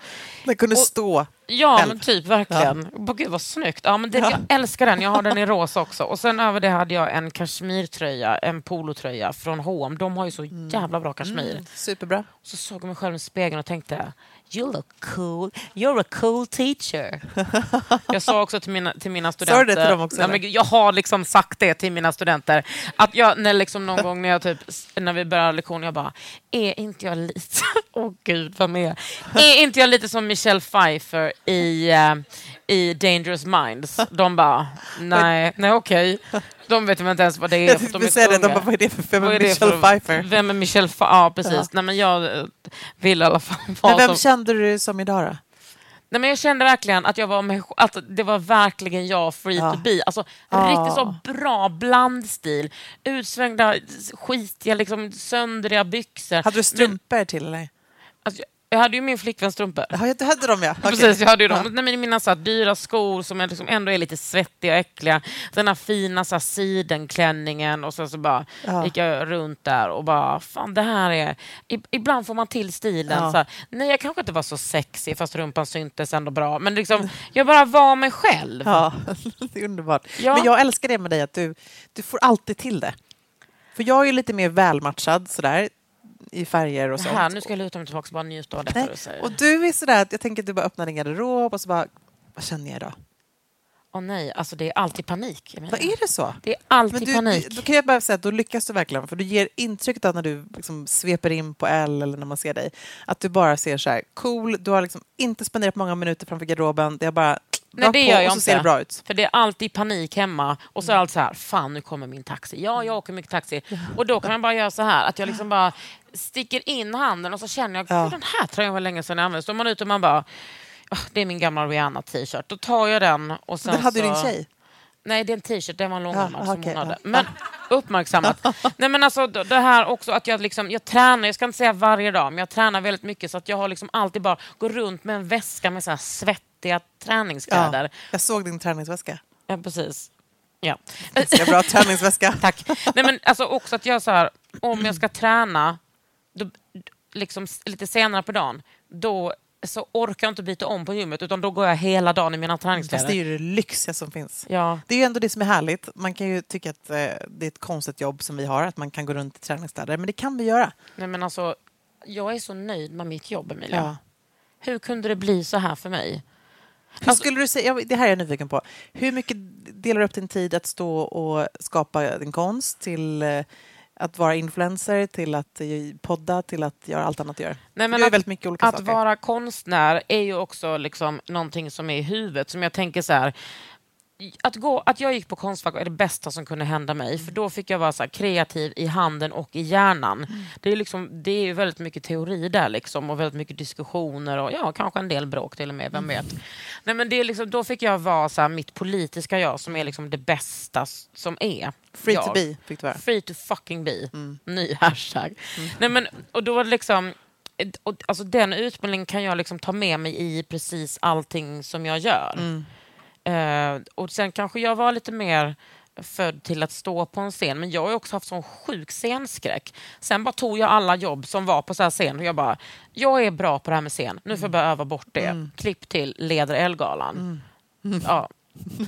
Den kunde Och- stå. Ja, men typ verkligen. Ja. Gud vad snyggt. Ja, men det, Jag älskar den. Jag har den i rosa också. Och sen över det hade jag en kashmirtröja, en polotröja från H&M. De har ju så jävla bra kashmir. Superbra. Så såg jag mig själv i spegeln och tänkte You look cool. You're a cool teacher. jag sa också till mina, till mina studenter... Sa du det till dem också, Nej, men jag har liksom sagt det till mina studenter. Att jag, när liksom någon gång när, jag typ, när vi börjar lektion, jag bara, är inte jag lite... Åh gud, vad med? Är inte jag lite som Michelle Pfeiffer i, eh, i Dangerous Minds? De bara, nej, nej okej. De vet inte ens vad det är. Jag tänkte de säga det, de bara, vad är det för vem är är Michelle för- Pfeiffer? Vem är Michelle Pfeiffer? Ja, precis. Ja. Nej, men jag eh, vill i alla fall vara Men vem som... kände du som idag då? Nej, men jag kände verkligen att, jag var med, att det var verkligen jag free Ja. to be. Alltså, Ja. Riktigt så bra blandstil. Utsvängda, skitiga, liksom, söndriga byxor. Hade du strumpor till eller? Alltså, jag- jag hade ju min flickväns strumpor. Ja, du hade dem ja. Okej. Precis, jag hade ju dem. Ja. Nej, men mina så här, dyra skor som är liksom ändå är lite svettiga och äckliga. Den här fina så här, sidenklänningen och sen så bara Ja. gick jag runt där och bara, fan det här är... Ibland får man till stilen. Ja. Så här, nej, jag kanske inte var så sexy fast rumpan syntes ändå bra. Men liksom, jag bara var mig själv. Ja, det är underbart. Ja. Men jag älskar det med dig, att du, du får alltid till det. För jag är ju lite mer välmatchad sådär, i färger och sånt. här, nu ska jag luta mig tillbaka och bara njuta av detta Nej. du säger. Och du är sådär att jag tänker att du bara öppnar din garderob och så bara, vad känner jag idag? Åh nej, alltså det är alltid panik. Vad är det så? Det är alltid du, panik. Då kan jag bara säga att då lyckas du verkligen. För du ger intrycket av när du liksom sveper in på L eller när man ser dig, att du bara ser så här cool, du har liksom inte spenderat många minuter framför garderoben, det är bara Nej, det gör jag och så inte. ser det bra ut. För det är alltid panik hemma och så är allt så här, fan nu kommer min taxi. Ja, jag åker mycket taxi. Och då kan man bara göra så här, att jag liksom bara sticker in handen och så känner jag, Ja. "Gud, den här tröjan var länge sedan jag använde. Så man ut och man bara, "Ah, det är min gamla Rihanna-t-shirt. Då tar jag den och sen Den hade så... din tjej. Nej, det är en t-shirt. Den var långärmad Ja, som okej, hon hade. ja. Men uppmärksammat. Nej, men alltså, det här också att jag, liksom, jag tränar, jag ska inte säga varje dag, men jag tränar väldigt mycket så att jag har liksom alltid bara går runt med en väska med så här svettiga träningskläder. Ja, jag såg din träningsväska. Ja, precis. Ja. Ganska bra träningsväska. Tack. Nej, men alltså också att jag så här, om jag ska träna då, liksom, lite senare på dagen, då så orkar jag inte byta om på gymmet utan då går jag hela dagen i mina Fast det är träningskläder. ju det lyxiga som finns. Ja. Det är ju ändå det som är härligt. Man kan ju tycka att eh, det är ett konstigt jobb som vi har, att man kan gå runt i träningskläder, men det kan vi göra. Nej, men alltså, jag är så nöjd med mitt jobb, Emilia. Ja. Hur kunde det bli så här för mig? Hur Alltså- skulle du säga, det här är jag nyfiken på. Hur mycket delar du upp din tid att stå och skapa din konst till eh, att vara influencer, till att podda, till att göra allt annat du gör? Nej, du gör att, väldigt mycket olika att saker. vara konstnär är ju också liksom någonting som är i huvudet. Som jag tänker så här, att, gå, att jag gick på Konstfack är det bästa som kunde hända mig. För då fick jag vara så kreativ i handen och i hjärnan. Mm. Det, är liksom, det är väldigt mycket teori där liksom, och väldigt mycket diskussioner och ja, kanske en del bråk till och med, vem Mm. vet. Nej, men det är liksom, då fick jag vara så här, mitt politiska jag som är liksom det bästa som är. Free jag. to be fick du vara. Free to fucking be. Mm. Ny hashtag. Nej, men, och då var det liksom... Och, alltså, den utbildningen kan jag liksom ta med mig i precis allting som jag gör. Mm. Eh, och sen kanske jag var lite mer född till att stå på en scen, men jag har också haft sån sjuk scenskräck. Sen bara tog jag alla jobb som var på så här scen och jag bara, jag är bra på det här med scen, nu får jag börja öva bort det. Mm. Klipp till Leder Elgalan. Ja,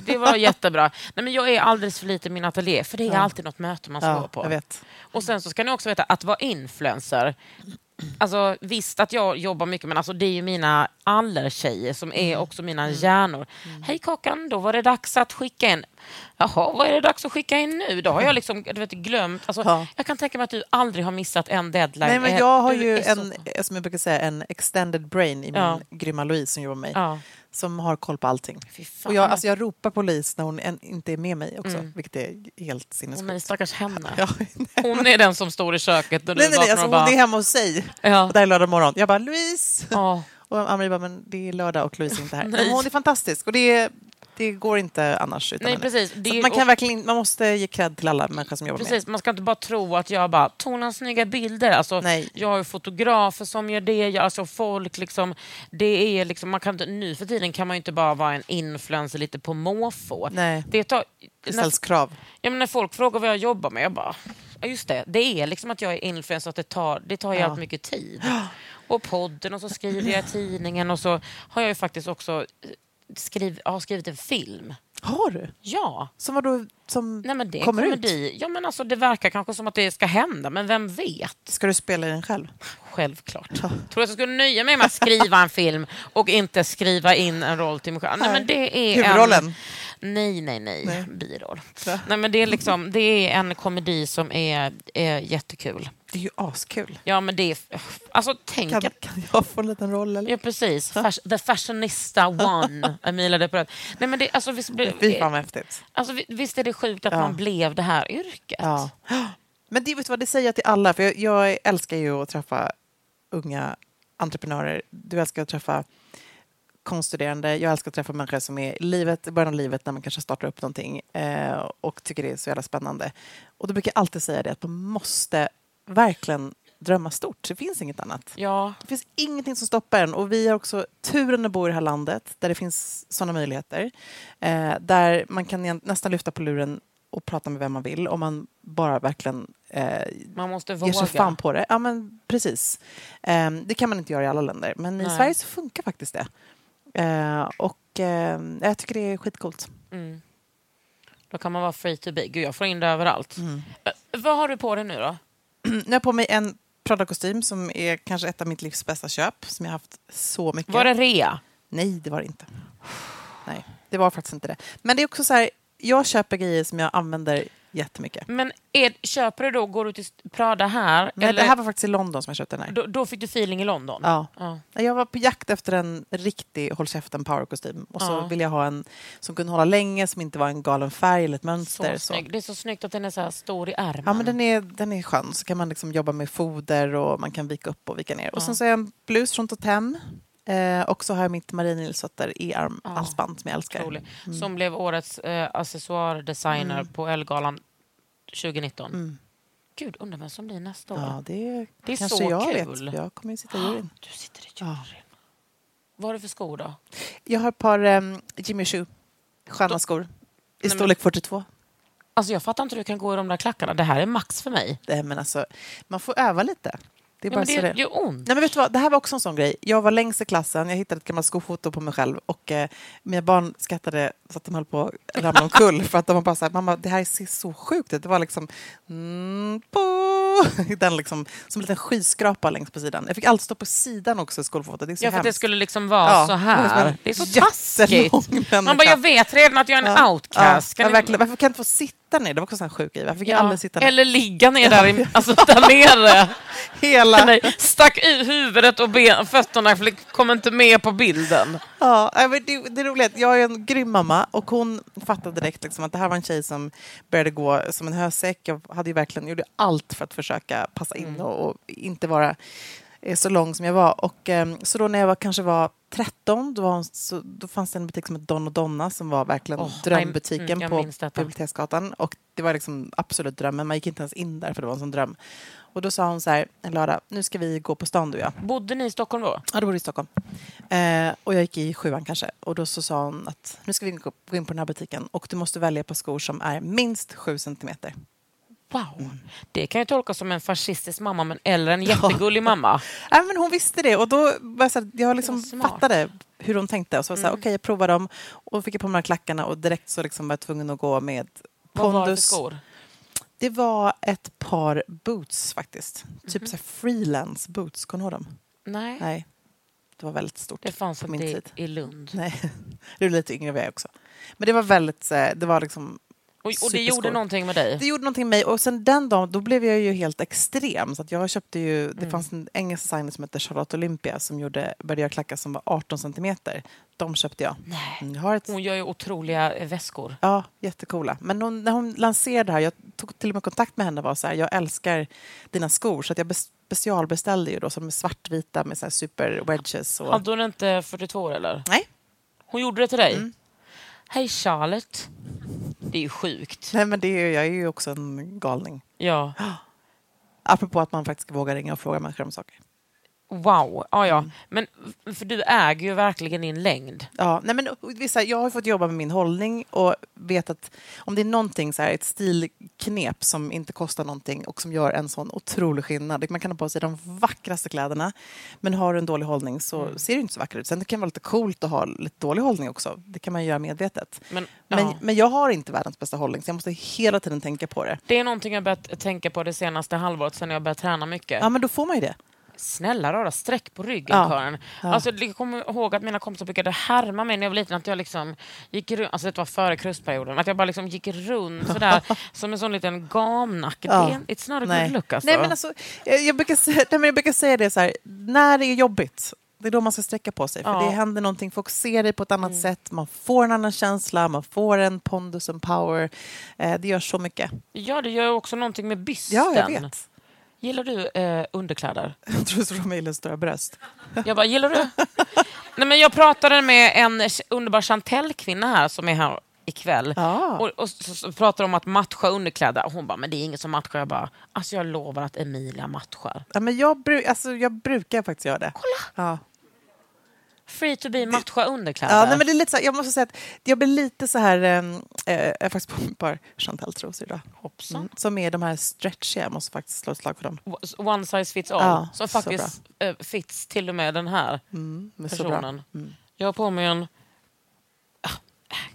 det var jättebra. Nej, men jag är alldeles för lite i min ateljé, för det är Ja. alltid något möte man ska gå Ja, på. jag vet. Och sen så ska ni också veta att vara influencer, Alltså, visst att jag jobbar mycket, men alltså, det är ju mina allertjejer som är Mm. också mina hjärnor. Hej Kakan, då var det dags att skicka in. Jaha, vad är det dags att skicka in nu? Då har jag liksom du vet, glömt. Alltså, Ja. Jag kan tänka mig att du aldrig har missat en deadline. Nej, men Eh, jag har ju en, eh, som jag brukar säga, en extended brain i min Ja. grymma Louise som jobbar med mig. Ja. Som har koll på allting. Och jag, alltså jag ropar på Louise när hon en, inte är med mig också, Mm. vilket är helt sinnessjukt. stackars henne. Ja, Hon är den som står i köket och du nej, nej, nej, alltså och hon bara... är hemma hos sig. Ja. Och det är lördag morgon. Jag bara, Louise! Ja. Och Ann-Marie bara, men det är lördag och Louise är inte här. Men hon är fantastisk. Och det är, det går inte annars utan Nej, henne. precis. Är- man, kan och- verkligen, man måste ge cred till alla människor som jobbar Precis, man ska inte bara tro att jag bara tog snygga bilder. Alltså, Nej. Jag har fotografer som gör det. Jag, alltså folk liksom, det är liksom, man kan inte, nu för tiden kan man ju inte bara vara en influencer lite på måfå. Nej. Det, tar, med. Det ställs krav. Ja, men när folk frågar vad jag jobbar med, jag bara... Ja, just det. Det är liksom att jag är influencer, att det tar, det tar jävligt mycket tid. Och podden, och så skriver jag i tidningen och så har jag ju faktiskt också skriv, har skrivit en film. Har du? Ja. Som var då, som Nej, men det kommer ut? komedi. Ja, men alltså, det verkar kanske som att det ska hända, men vem vet? Ska du spela i den själv? Självklart. Tror du att jag skulle nöja mig med att skriva en film och inte skriva in en roll till mig själv? Nej, men det är Huvudrollen? En... Nej, nej, nej. Nej. Biroll. Nej, men det är, liksom, det är en komedi som är, är jättekul. Det är ju askul. Ja, men det är... Alltså, tänk Kan, att... kan jag få en liten roll? Eller? Ja, precis. Fas- The Fashionista One, Emilia de Perez. Nej, men det, alltså, visst, blir- Fy fan vad häftigt. alltså, vi- visst är det sjukt att Ja. man blev det här yrket? Ja. Men det, vet vad, det säger jag till alla, för jag, jag älskar ju att träffa unga entreprenörer. Du älskar att träffa konststuderande. Jag älskar att träffa människor som är i livet, i början av livet när man kanske startar upp någonting eh, och tycker det är så jävla spännande. Och då brukar jag alltid säga det att man måste verkligen drömma stort. Det finns inget annat. Ja. Det finns ingenting som stoppar en. Och vi har också turen att bo i det här landet där det finns sådana möjligheter. Eh, där man kan nästan lyfta på luren och prata med vem man vill om man bara verkligen eh, Man måste ger sig fan på det. Ja, men precis. Eh, det kan man inte göra i alla länder. Men i Nej. Sverige så funkar faktiskt det. Eh, och eh, jag tycker det är skitcoolt. Mm. Då kan man vara free to be. Gud, jag får in det överallt. Mm. Eh, Vad har du på dig nu då? Nu har jag på mig en Prada-kostym som är kanske ett av mitt livs bästa köp. Som jag haft så mycket. Var det rea? Nej, det var det inte. Nej, det var faktiskt inte det. Men det är också så här, jag köper grejer som jag använder jättemycket. Men är, köper du då, går du till Prada här? Nej, eller, det här var faktiskt i London som jag köpte den här. då, då fick du feeling i London? Ja. Ja. Jag var på jakt efter en riktig håll käften powerkostym. Och så Ja. ville jag ha en som kunde hålla länge, som inte var en galen färg eller ett Så mönster. Så. snygg. Det är så snyggt att den är så här stor i ärmen. Ja, men den är, den är skön. Så kan man liksom jobba med foder och man kan vika upp och vika ner. Och Ja. sen så har jag en blus från Totem. Eh, och så har jag mitt Marie Nilsdotter e-arm Ja. halsband som jag älskar. Otrolig. Som blev årets eh, accessoardesigner Mm. på Elgalan 2019. Mm. Gud, undrar vem som blir nästa år. Ja, det, Det är så jag kul. vet. Jag kommer ju sitta i juryn. Du sitter i juryn. Vad har du för skor då? Jag har ett par um, Jimmy Choo, sköna Då- skor. I storlek 42. Alltså jag fattar inte hur du kan gå i de där klackarna. Det här är max för mig. Nej, men alltså, man får öva lite. Det är Ja, bara så det gör ont. Nej, men vet du vad? Det här var också en sån grej. Jag var längst i klassen, jag hittade ett gammalt skofoto på mig själv och eh, mina barn skrattade så att de höll på att ramla omkull för att de var bara så här, mamma det här ser så sjukt ut. Det var liksom, mm, den liksom som en liten skyskrapa längst på sidan. Jag fick alltid stå på sidan också i skolfotot. Det är så Ja, för att det hemskt. skulle liksom vara Ja, så här. Det är så taskigt. Man bara, jag vet redan att jag är en Ja. outcast. Ja, Kan ja, verkligen. Varför kan jag inte få sitta ner? Det var också en sjuk grej. Varför fick jag Ja, aldrig sitta ner? Eller ligga ner där, i, alltså där nere. Hela... Nej, stack ut huvudet och ben, fötterna kom inte med på bilden. Ja, det, det är roligt. Jag är en grym mamma och hon fattade direkt liksom att det här var en tjej som började gå som en hösäck. Jag hade ju verkligen gjorde allt för att försöka passa in Mm. och, och inte vara så lång som jag var. Och, ehm, så då när jag var, kanske var 13 då, var så, då fanns det en butik som hette Don och Donna som var verkligen Åh, drömbutiken mm, på. Biblioteksgatan. Och det var liksom absolut drömmen. Man gick inte ens in där för det var en sån dröm. Och då sa hon så här, en lördag, nu ska vi gå på stan du och jag. Bodde ni i Stockholm då? Ja, det var i Stockholm. Eh, och jag gick i sjuan kanske. Och då så sa hon att nu ska vi gå gå in på den här butiken och du måste välja på skor som är minst sju centimeter. Wow. Mm. Det kan ju tolkas som en fascistisk mamma men, eller en jättegullig mamma. Nej, men hon visste det och då var jag, så här, jag liksom Det var fattade hur hon tänkte. Och så var jag så här, Mm. okej, jag provar dem. Och fick jag på mig klackarna och direkt så liksom var jag tvungen att gå med Vad var det för pondus. skor? Det var ett par boots faktiskt. Typ Mhm. så freelance boots. Kommer du ihåg dem? Nej, Nej. Det var väldigt stort det fanns på inte min tid. i Lund. Nej, du är lite yngre än jag också. Men det var väldigt, det var liksom Och, och det gjorde någonting med dig? Det gjorde någonting med mig och sen den dagen då blev jag ju helt extrem. Så att jag köpte ju, det Mm. fanns en engelsk designer som hette Charlotte Olympia som gjorde, började göra klackar som var 18 centimeter. De köpte jag. Nej. Mm, Jag har ett, Hon gör ju otroliga eh, väskor. ja, jättecoola. Men hon, när hon lanserade det här, jag tog till och med kontakt med henne och var så här, jag älskar dina skor. Så att jag bes- specialbeställde ju då, som är svartvita med så här super wedges. Och, Hade hon inte 42 år eller? Nej. Hon gjorde det till dig? Mm. Hej Charlotte. Det är ju sjukt. Nej, men det är, jag är ju också en galning. Ja. Apropå att man faktiskt vågar ringa och fråga människor om saker. Wow. Ja, ja. Men för du äger ju verkligen din längd. Ja, nej men, vissa, jag har fått jobba med min hållning och vet att om det är någonting, så här, ett stilknep som inte kostar någonting och som gör en sån otrolig skillnad. Man kan ha på sig de vackraste kläderna men har du en dålig hållning så Mm. ser det inte så vackert ut. Sen det kan vara lite coolt att ha lite dålig hållning också. Det kan man göra medvetet. Men, ja. men jag har inte världens bästa hållning så jag måste hela tiden tänka på det. Det är någonting jag börjat tänka på det senaste halvåret sen jag började träna mycket. Ja, men då får man ju det. Snälla rara, sträck på ryggen Ja. Karin. Ja. Alltså, jag kommer ihåg att mina kompisar brukade härma mig när jag var liten. Att jag liksom gick runt, alltså det var före krustperioden. Att jag bara liksom gick runt sådär som en sån liten gamnacke. Ja. Det It's not a Nej. good look alltså. Nej, men alltså, jag, brukar säga, nej, men jag brukar säga det så här, när det är jobbigt, det är då man ska sträcka på sig. För Ja. Mm. det händer någonting, folk ser dig på ett annat sätt, man får en annan känsla, man får en pondus och power. Eh, det gör så mycket. Ja, det gör också någonting med bysten. Ja, jag vet. Gillar du eh, underkläder? Jag tror så de gillar stora bröst. Jag bara, gillar du? Nej, men jag pratade med en underbar Chantelle-kvinna här som är här ikväll. Ja. Och, och så, så pratade om att matcha underkläder. Och hon bara, men det är inget som matchar. Jag bara, alltså jag lovar att Emilia matchar. Ja, men jag, bru- alltså, jag brukar faktiskt göra det. Kolla! Ja. Free to be matcha underkläder. Ja, nej, men det är lite så här, jag måste säga att jag blir lite så här... Eh, jag har faktiskt på mig ett par Chantel-trosor idag. Hoppsan. Mm, som är de här stretchiga, jag måste faktiskt slå ett slag för dem. One size fits all. Ja, som faktiskt eh, fits till och med den här Mm, personen. Jag har på mig en... Ah,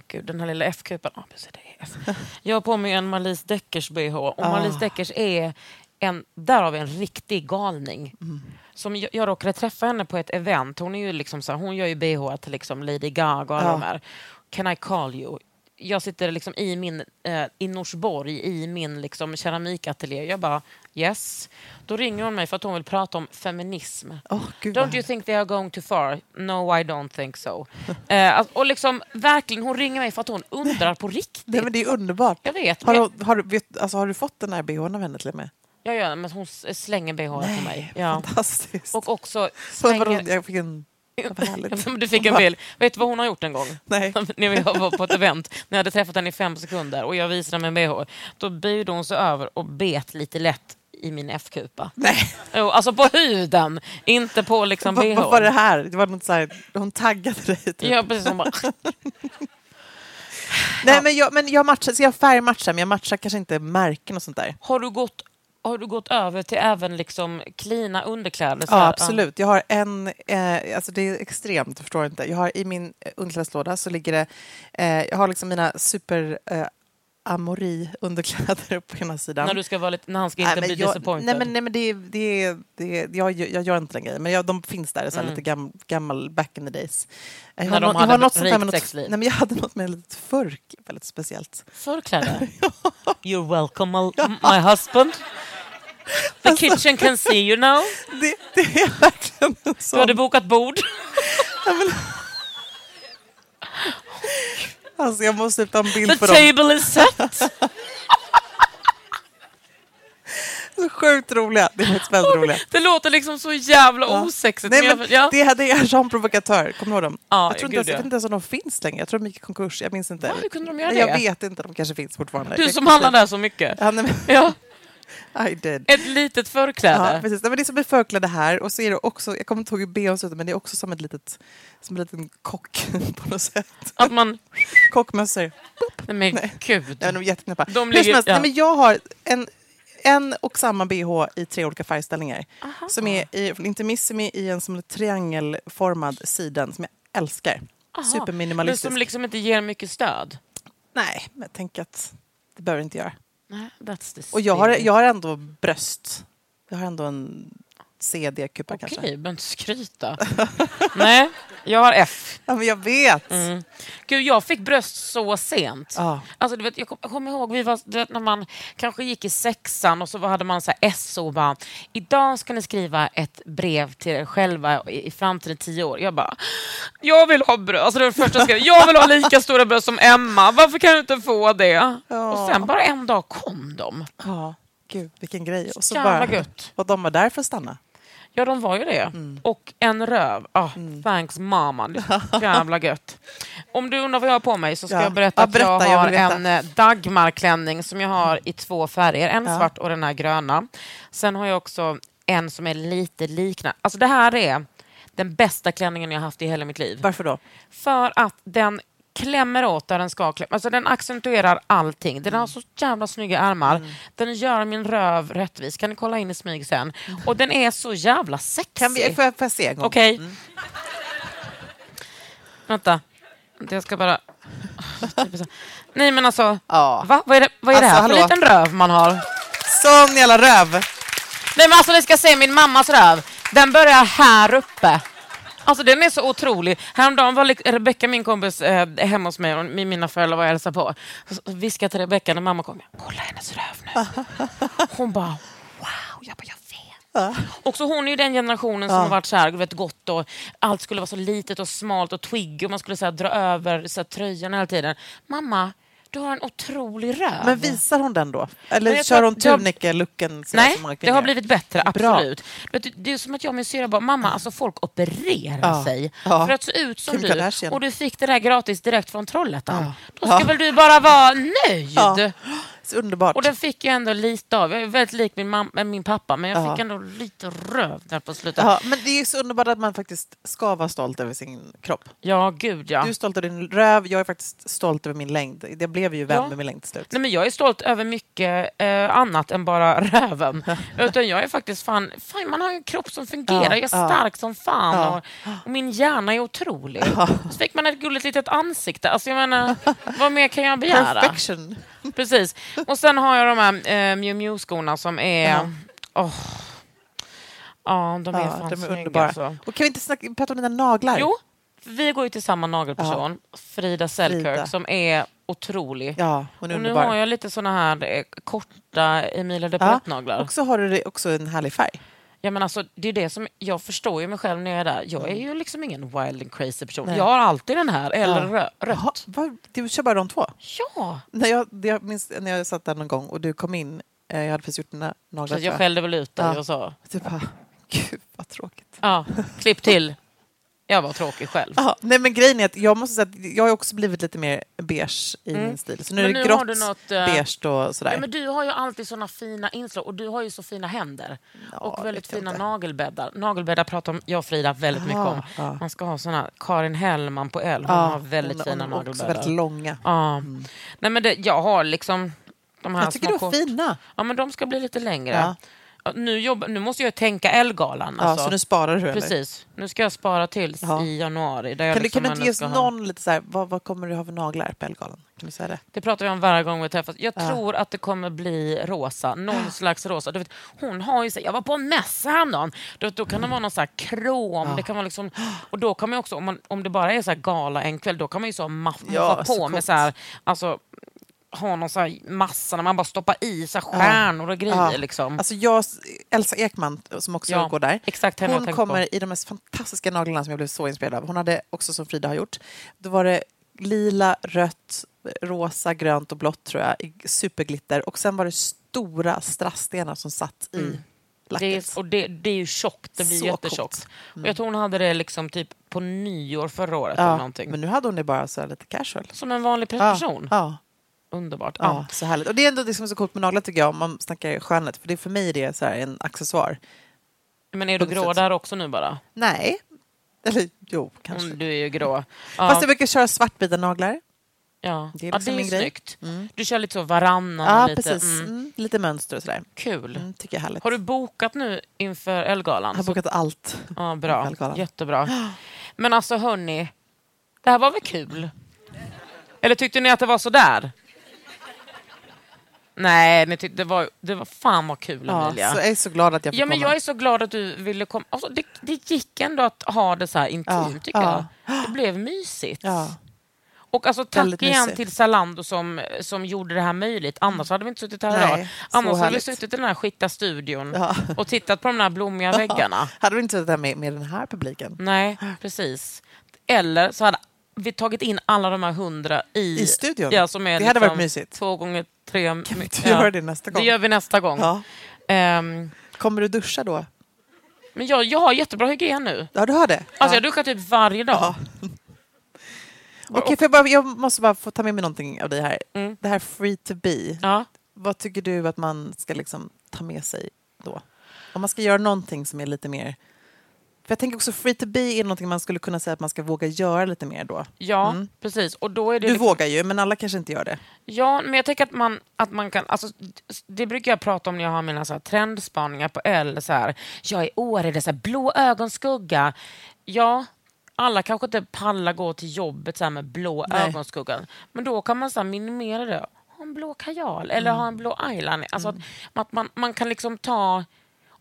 Gud, den här lilla F-kupan. Ah, precis, det är F. Jag har på mig en Malise Deckers bh. Och Ah. Malise Deckers är en, där har vi en riktig galning. Mm. Som jag, jag råkade träffa henne på ett event. Hon, är ju liksom så här, hon gör ju bh till liksom Lady Gaga och Ja. de här. Can I call you? Jag sitter liksom i, min, eh, i Norsborg i min liksom keramikateljé. Jag bara yes. Då ringer hon mig för att hon vill prata om feminism. Gud, Don't you think they are going too far? No, I don't think so. eh, att- och liksom, verkligen, hon ringer mig för att hon undrar på riktigt. Nej, men det är underbart. Jag vet. Har du, har, du, vet, alltså, har du fått den här bhn av henne till och med? Ja, ja, men hon slänger bh på mig. Ja. Fantastiskt. Och också slänger... jag fick en... Du fick en bild. Vet du vad hon har gjort en gång? Nej. när vi var på ett event, när jag hade träffat henne i fem sekunder och jag visade henne med bh. Då böjde hon sig över och bet lite lätt i min F-kupa. Nej. Jo, alltså på huden, inte på liksom bh. vad var det här? Det var något så här, hon taggade dig. Typ. Ja, precis. Hon bara, Nej, men jag, men jag matchar, så jag färgmatchar, men jag matchar kanske inte märken och sånt där. har, du gått, har du gått över till även liksom klina underkläder? Ja, absolut. Jag har en, eh, alltså det är extremt, du förstår inte. Jag har i min eh, underklädeslåda så ligger det, eh, jag har liksom mina super eh, amori underkläder på ena sidan. När, du ska vara lite, när han ska inte Nej, bli jag, disappointed. nej, men, nej, men det, det, det, jag, jag gör inte den grejen, men jag, de finns där, så här, lite gam, gammal back in the days. Jag Mm. När de jag hade har något ett rikt något, sexliv. nej, men Jag hade något med lite förk, väldigt speciellt. Förkläder? You're welcome, my husband. The Alltså- kitchen can see you now. Det, det är verkligen en Du sån... hade bokat bord. Alltså, jag måste ta en bild The på dem. table is set. Så sjukt roliga. Det är faktiskt väldigt roliga. Det låter liksom så jävla Ja. osexigt. Nej, men men jag, ja. Det hade jag Jean Provocatör, kommer du ihåg dem? Ja, jag, tror inte ens, jag ja. vet inte ens om de finns längre. Jag tror de gick i konkurs. Jag minns inte. Va, hur kunde de göra Nej, Jag det? vet inte, de kanske finns fortfarande. Du Jag- som handlar där så mycket. Ja, nej, men, Ja, I did. ett litet förkläde. Ja, precis. Nej, men det är som ett förkläde här och så är det också, jag kommer inte ihåg hur bhn ser ut, men det är också som, ett litet, som en liten kock på något sätt. Att man... Kockmössor. Nej men Nej. gud. Ja, de är jätteknäppa. De ligger- helst, ja. nej, men jag har en, en och samma bh i tre olika färgställningar. Som är i, Intermissimi i en som triangelformad siden som jag älskar. Aha. Men Superminimalistisk. som liksom inte ger mycket stöd. Nej, men jag tänker att det behöver inte göra. Nej, that's the Och jag har, jag har ändå bröst. Jag har ändå en CD-kupa Okej, kanske. behöver inte skryta. Nej, jag har F. Ja, men jag vet! Mm. Gud, jag fick bröst så sent. Ja. Alltså, du vet, jag kom- kommer ihåg vi var, du vet, när man kanske gick i sexan och så hade man så här SO och bara idag ska ni skriva ett brev till er själva i, i framtiden tio år. Jag bara, jag vill ha bröst. Alltså, det var det första jag skrev. Jag vill ha lika stora bröst som Emma. Varför kan du inte få det? Ja. Och sen bara en dag kom de. ja, gud vilken grej. Och så Jävla bara, gött. och de var där för att stanna. Ja, de var ju det. Och en röv. Ah, Thanks mamma. Jävla gött. om du undrar vad jag har på mig så ska Ja. jag berätta Ja, att berätta, jag jag har veta. en eh, Dagmarklänning som jag har i två färger. En Ja. svart och den här gröna. Sen har jag också en som är lite liknande. Alltså det här är den bästa klänningen jag har haft i hela mitt liv. Varför då? För att den klämmer åt där den ska klämma. Alltså den accentuerar allting. Den har så jävla snygga ärmar. Mm. Den gör min röv rättvis. Kan ni kolla in i smyg sen? Och den är så jävla sexig. Kan vi, får, jag, får jag se en gång? Okej. Vänta. Jag ska bara... Nej men alltså, Ja. va? vad är det, vad är det Alltså, här för liten röv man har? Sån jävla röv! Nej men alltså ni ska se min mammas röv. Den börjar här uppe. Alltså den är så otrolig. Häromdagen var Rebecka, min kompis, eh, hemma hos mig och med mina föräldrar var och hälsade på. Så viskade till Rebecka när mamma kom. Kolla hennes röv nu. Hon bara wow. Jag bara jag vet. Och så hon är ju den generationen som har varit så här, vet, gott och allt skulle vara så litet och smalt och twig och man skulle så här, dra över så här, tröjan hela tiden. Mamma, du har en otrolig röv. Men visar hon den då? Eller kör hon sådär Nej, det har blivit bättre, Bra. absolut. Du, Det är som att jag och min syrra bara, mamma, alltså folk opererar Ja. sig Ja. för att se ut som Kim du. Kardashian. Och du fick det där gratis direkt från Trollhättan. Ja. Då ska väl du bara vara nöjd? Så underbart. Och den fick jag ändå lite av. Jag är väldigt lik min, mam- äh, min pappa, men jag Ja. fick ändå lite röv där på slutet. Ja, men det är så underbart att man faktiskt ska vara stolt över sin kropp. Ja, gud ja. Du är stolt över din röv, jag är faktiskt stolt över min längd. Det blev ju vän Ja. med min längd till slut. Nej, men jag är stolt över mycket eh, annat än bara röven. Utan jag är faktiskt fan, fan, man har ju en kropp som fungerar. Ja, jag är stark som fan och, och min hjärna är otrolig. Så fick man ett gulligt litet ansikte. Alltså, jag menar, vad mer kan jag begära? Perfection. Precis. Och sen har jag de här eh, Miu Miu-skorna som är... Ja. åh. Ja, de är Ja, fan de är underbara. Alltså. Och kan vi inte snacka, prata om dina naglar? Jo, vi går ju till samma nagelperson, Frida Selkirk, som är otrolig. Ja, hon är Och nu underbar. har jag lite såna här eh, korta Emilia de ja. Peret-naglar. Och så har du också en härlig färg. Ja, men alltså, det är det som, jag förstår ju mig själv när jag är där. Jag är ju liksom ingen wild and crazy person. Nej. Jag har alltid den här, eller Ja. rö- Jaha, rött. vad, du kör bara de två? Ja! När jag, jag minns när jag satt där någon gång och du kom in, eh, jag hade precis gjort dina naglar. Så jag skällde väl ut dig Ja. och så. Du bara, gud vad tråkigt. Ja, klipp till. Jag var tråkig själv. Ja, nej men grejen är att jag måste säga att jag har också blivit lite mer beige i min stil. Så nu Mm. Men är det nu har grått, du något, eh, beige och sådär. Ja, men du har ju alltid såna fina inslag och du har ju så fina händer. Ja, och väldigt fina inte. nagelbäddar. Nagelbäddar pratar om, jag och Frida väldigt mycket om. ja. Man ska ha såna, Karin Hellman på L, hon har väldigt hon- fina hon har också nagelbäddar. väldigt långa. Ja. Nej, men det, jag har liksom de här Jag tycker små du har kort- fina. Ja, men de ska bli lite längre. Ja. Ja, Nu, jobb, nu måste jag tänka Elgalan. Ja, Alltså. så nu sparar du eller? Precis. Nu ska jag spara tills Ja. i januari. Där Kan, du, liksom kan du inte ge oss ska ha- någon lite så här, vad, vad kommer du ha för naglar på Ellegalan? Kan du säga det? Det pratar vi om varje gång vi träffas. Jag Ja. tror att det kommer bli rosa. Någon slags rosa. Du vet, hon har ju, så- jag var på en mässa häromdagen. Då, då kan det vara någon så här krom. Det kan vara liksom, och då kan man också, om, man, om det bara är så här gala en kväll, då kan man ju så maff, Ja, maffa så på med coolt. så här, alltså, ha någon så massa när man bara stoppar i så stjärnor och grejer. Ja. Liksom. Alltså jag, Elsa Ekman som också Ja, går där. exakt hon tänkte på. kommer i de mest fantastiska naglarna som jag blev så inspirerad av. Hon hade också som Frida har gjort. Då var det lila, rött, rosa, grönt och blått tror jag. i Superglitter. Och sen var det stora strassstenar som satt i det lacket. är, och det, det är ju tjockt, det blir Så jättetjockt. coolt. Och jag tror hon hade det liksom typ på nyår förra året. eller ja, någonting. men nu hade hon det bara så lite casual. Som en vanlig Ja, person. ja, Underbart. ja, Ja. så härligt. Och det är ändå det som är så coolt med naglar tycker jag, om man snackar skönhet. För det är för mig är det så här en accessoar. Men är du grå där också nu bara? Nej, eller jo, kanske. Mm, du är ju grå. Ja, Fast jag brukar köra svartvita naglar. ja. det är ja, liksom det är min grej. snyggt. Mm. Du kör lite så varannan Ja, lite. precis. Mm. Mm. Lite mönster och sådär. Kul. Mm, tycker jag är härligt. Har du bokat nu inför Elgalan? Jag har Så- bokat allt. Ja, bra. Jättebra. Men alltså hörni, det här var väl kul? Eller tyckte ni att det var så där? Nej, tyckte det var, det var fan vad kul Ja, Emilia. så jag är så glad att jag fick Ja, men komma. jag är så glad att du ville komma. Alltså, det, det gick ändå att ha det så här intimt, Ja, tycker ja. jag. Det blev mysigt. Ja. Och alltså, tack Väldigt igen mysigt. till Zalando som, som gjorde det här möjligt. Annars hade vi inte suttit här Nej, idag. Annars hade vi suttit i den här skita studion Ja. och tittat på de där blommiga väggarna. Hade du inte suttit där med, med den här publiken? Nej, precis. Eller så hade vi tagit in alla de här hundra i, I studion? Ja, som är Det hade liksom varit mysigt. Två gånger tre... Kan vi inte göra det nästa gång? Det gör vi nästa gång. Ja. Ehm, Kommer du duscha då? men jag, jag har jättebra hygien nu. Ja, du har det? Alltså ja. jag duschar typ varje dag. Ja. Okej, för jag, bara, jag måste bara få ta med mig någonting av dig här. Mm. Det här free to be. Ja. Vad tycker du att man ska liksom ta med sig då? Om man ska göra någonting som är lite mer... För jag tänker också free to be är någonting man skulle kunna säga att man ska våga göra lite mer då. Ja, Mm. precis. Och då är det Du liksom- vågar ju, men alla kanske inte gör det. Ja, men jag tänker att man, att man kan... Alltså, det brukar jag prata om när jag har mina så här, trendspaningar på L. Så här, jag är det så här, blå ögonskugga. Ja, alla kanske inte pallar gå till jobbet så här, med blå Nej. ögonskugga. Men då kan man så minimera det. Ha en blå kajal eller ha en blå eyeliner. Alltså, att, att man, man kan liksom ta...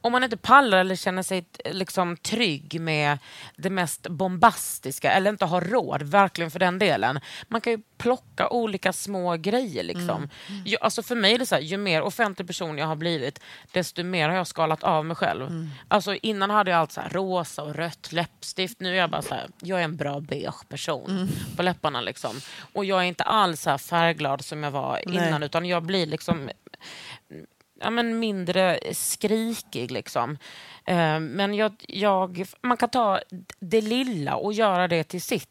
Om man inte pallar eller känner sig liksom, trygg med det mest bombastiska eller inte har råd, verkligen för den delen. Man kan ju plocka olika små grejer. Liksom. Ju, alltså för mig är det så här, ju mer offentlig person jag har blivit, desto mer har jag skalat av mig själv. Alltså innan hade jag allt så här, rosa och rött läppstift. Nu är jag bara så här, jag är en bra beige person på läpparna. Liksom. Och jag är inte alls så färgglad som jag var Nej. innan, utan jag blir liksom ja, men mindre skrikig. Liksom. Eh, men jag, jag, man kan ta det lilla och göra det till sitt.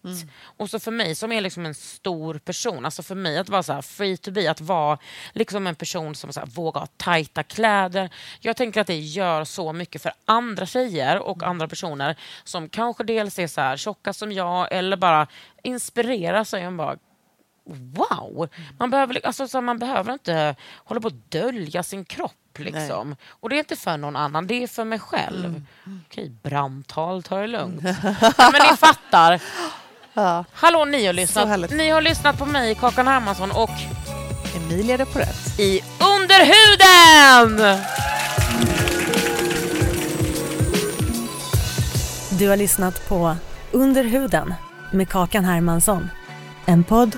Och så för mig som är liksom en stor person, alltså för mig att vara så free to be, att vara liksom en person som så här, vågar ha tajta kläder. Jag tänker att det gör så mycket för andra tjejer och andra personer som kanske dels är så här tjocka som jag eller bara inspireras av en bara wow! Man behöver, alltså, så man behöver inte hålla på att dölja sin kropp. Liksom. Och det är inte för någon annan, det är för mig själv. Okej, brandtal, ta det lugnt. ja, men ni fattar. Ja. Hallå, ni har lyssnat. Ni har lyssnat på mig, Kakan Hermansson, och Emilia på rätt. i Underhuden! Du har lyssnat på Under huden med Kakan Hermansson. En podd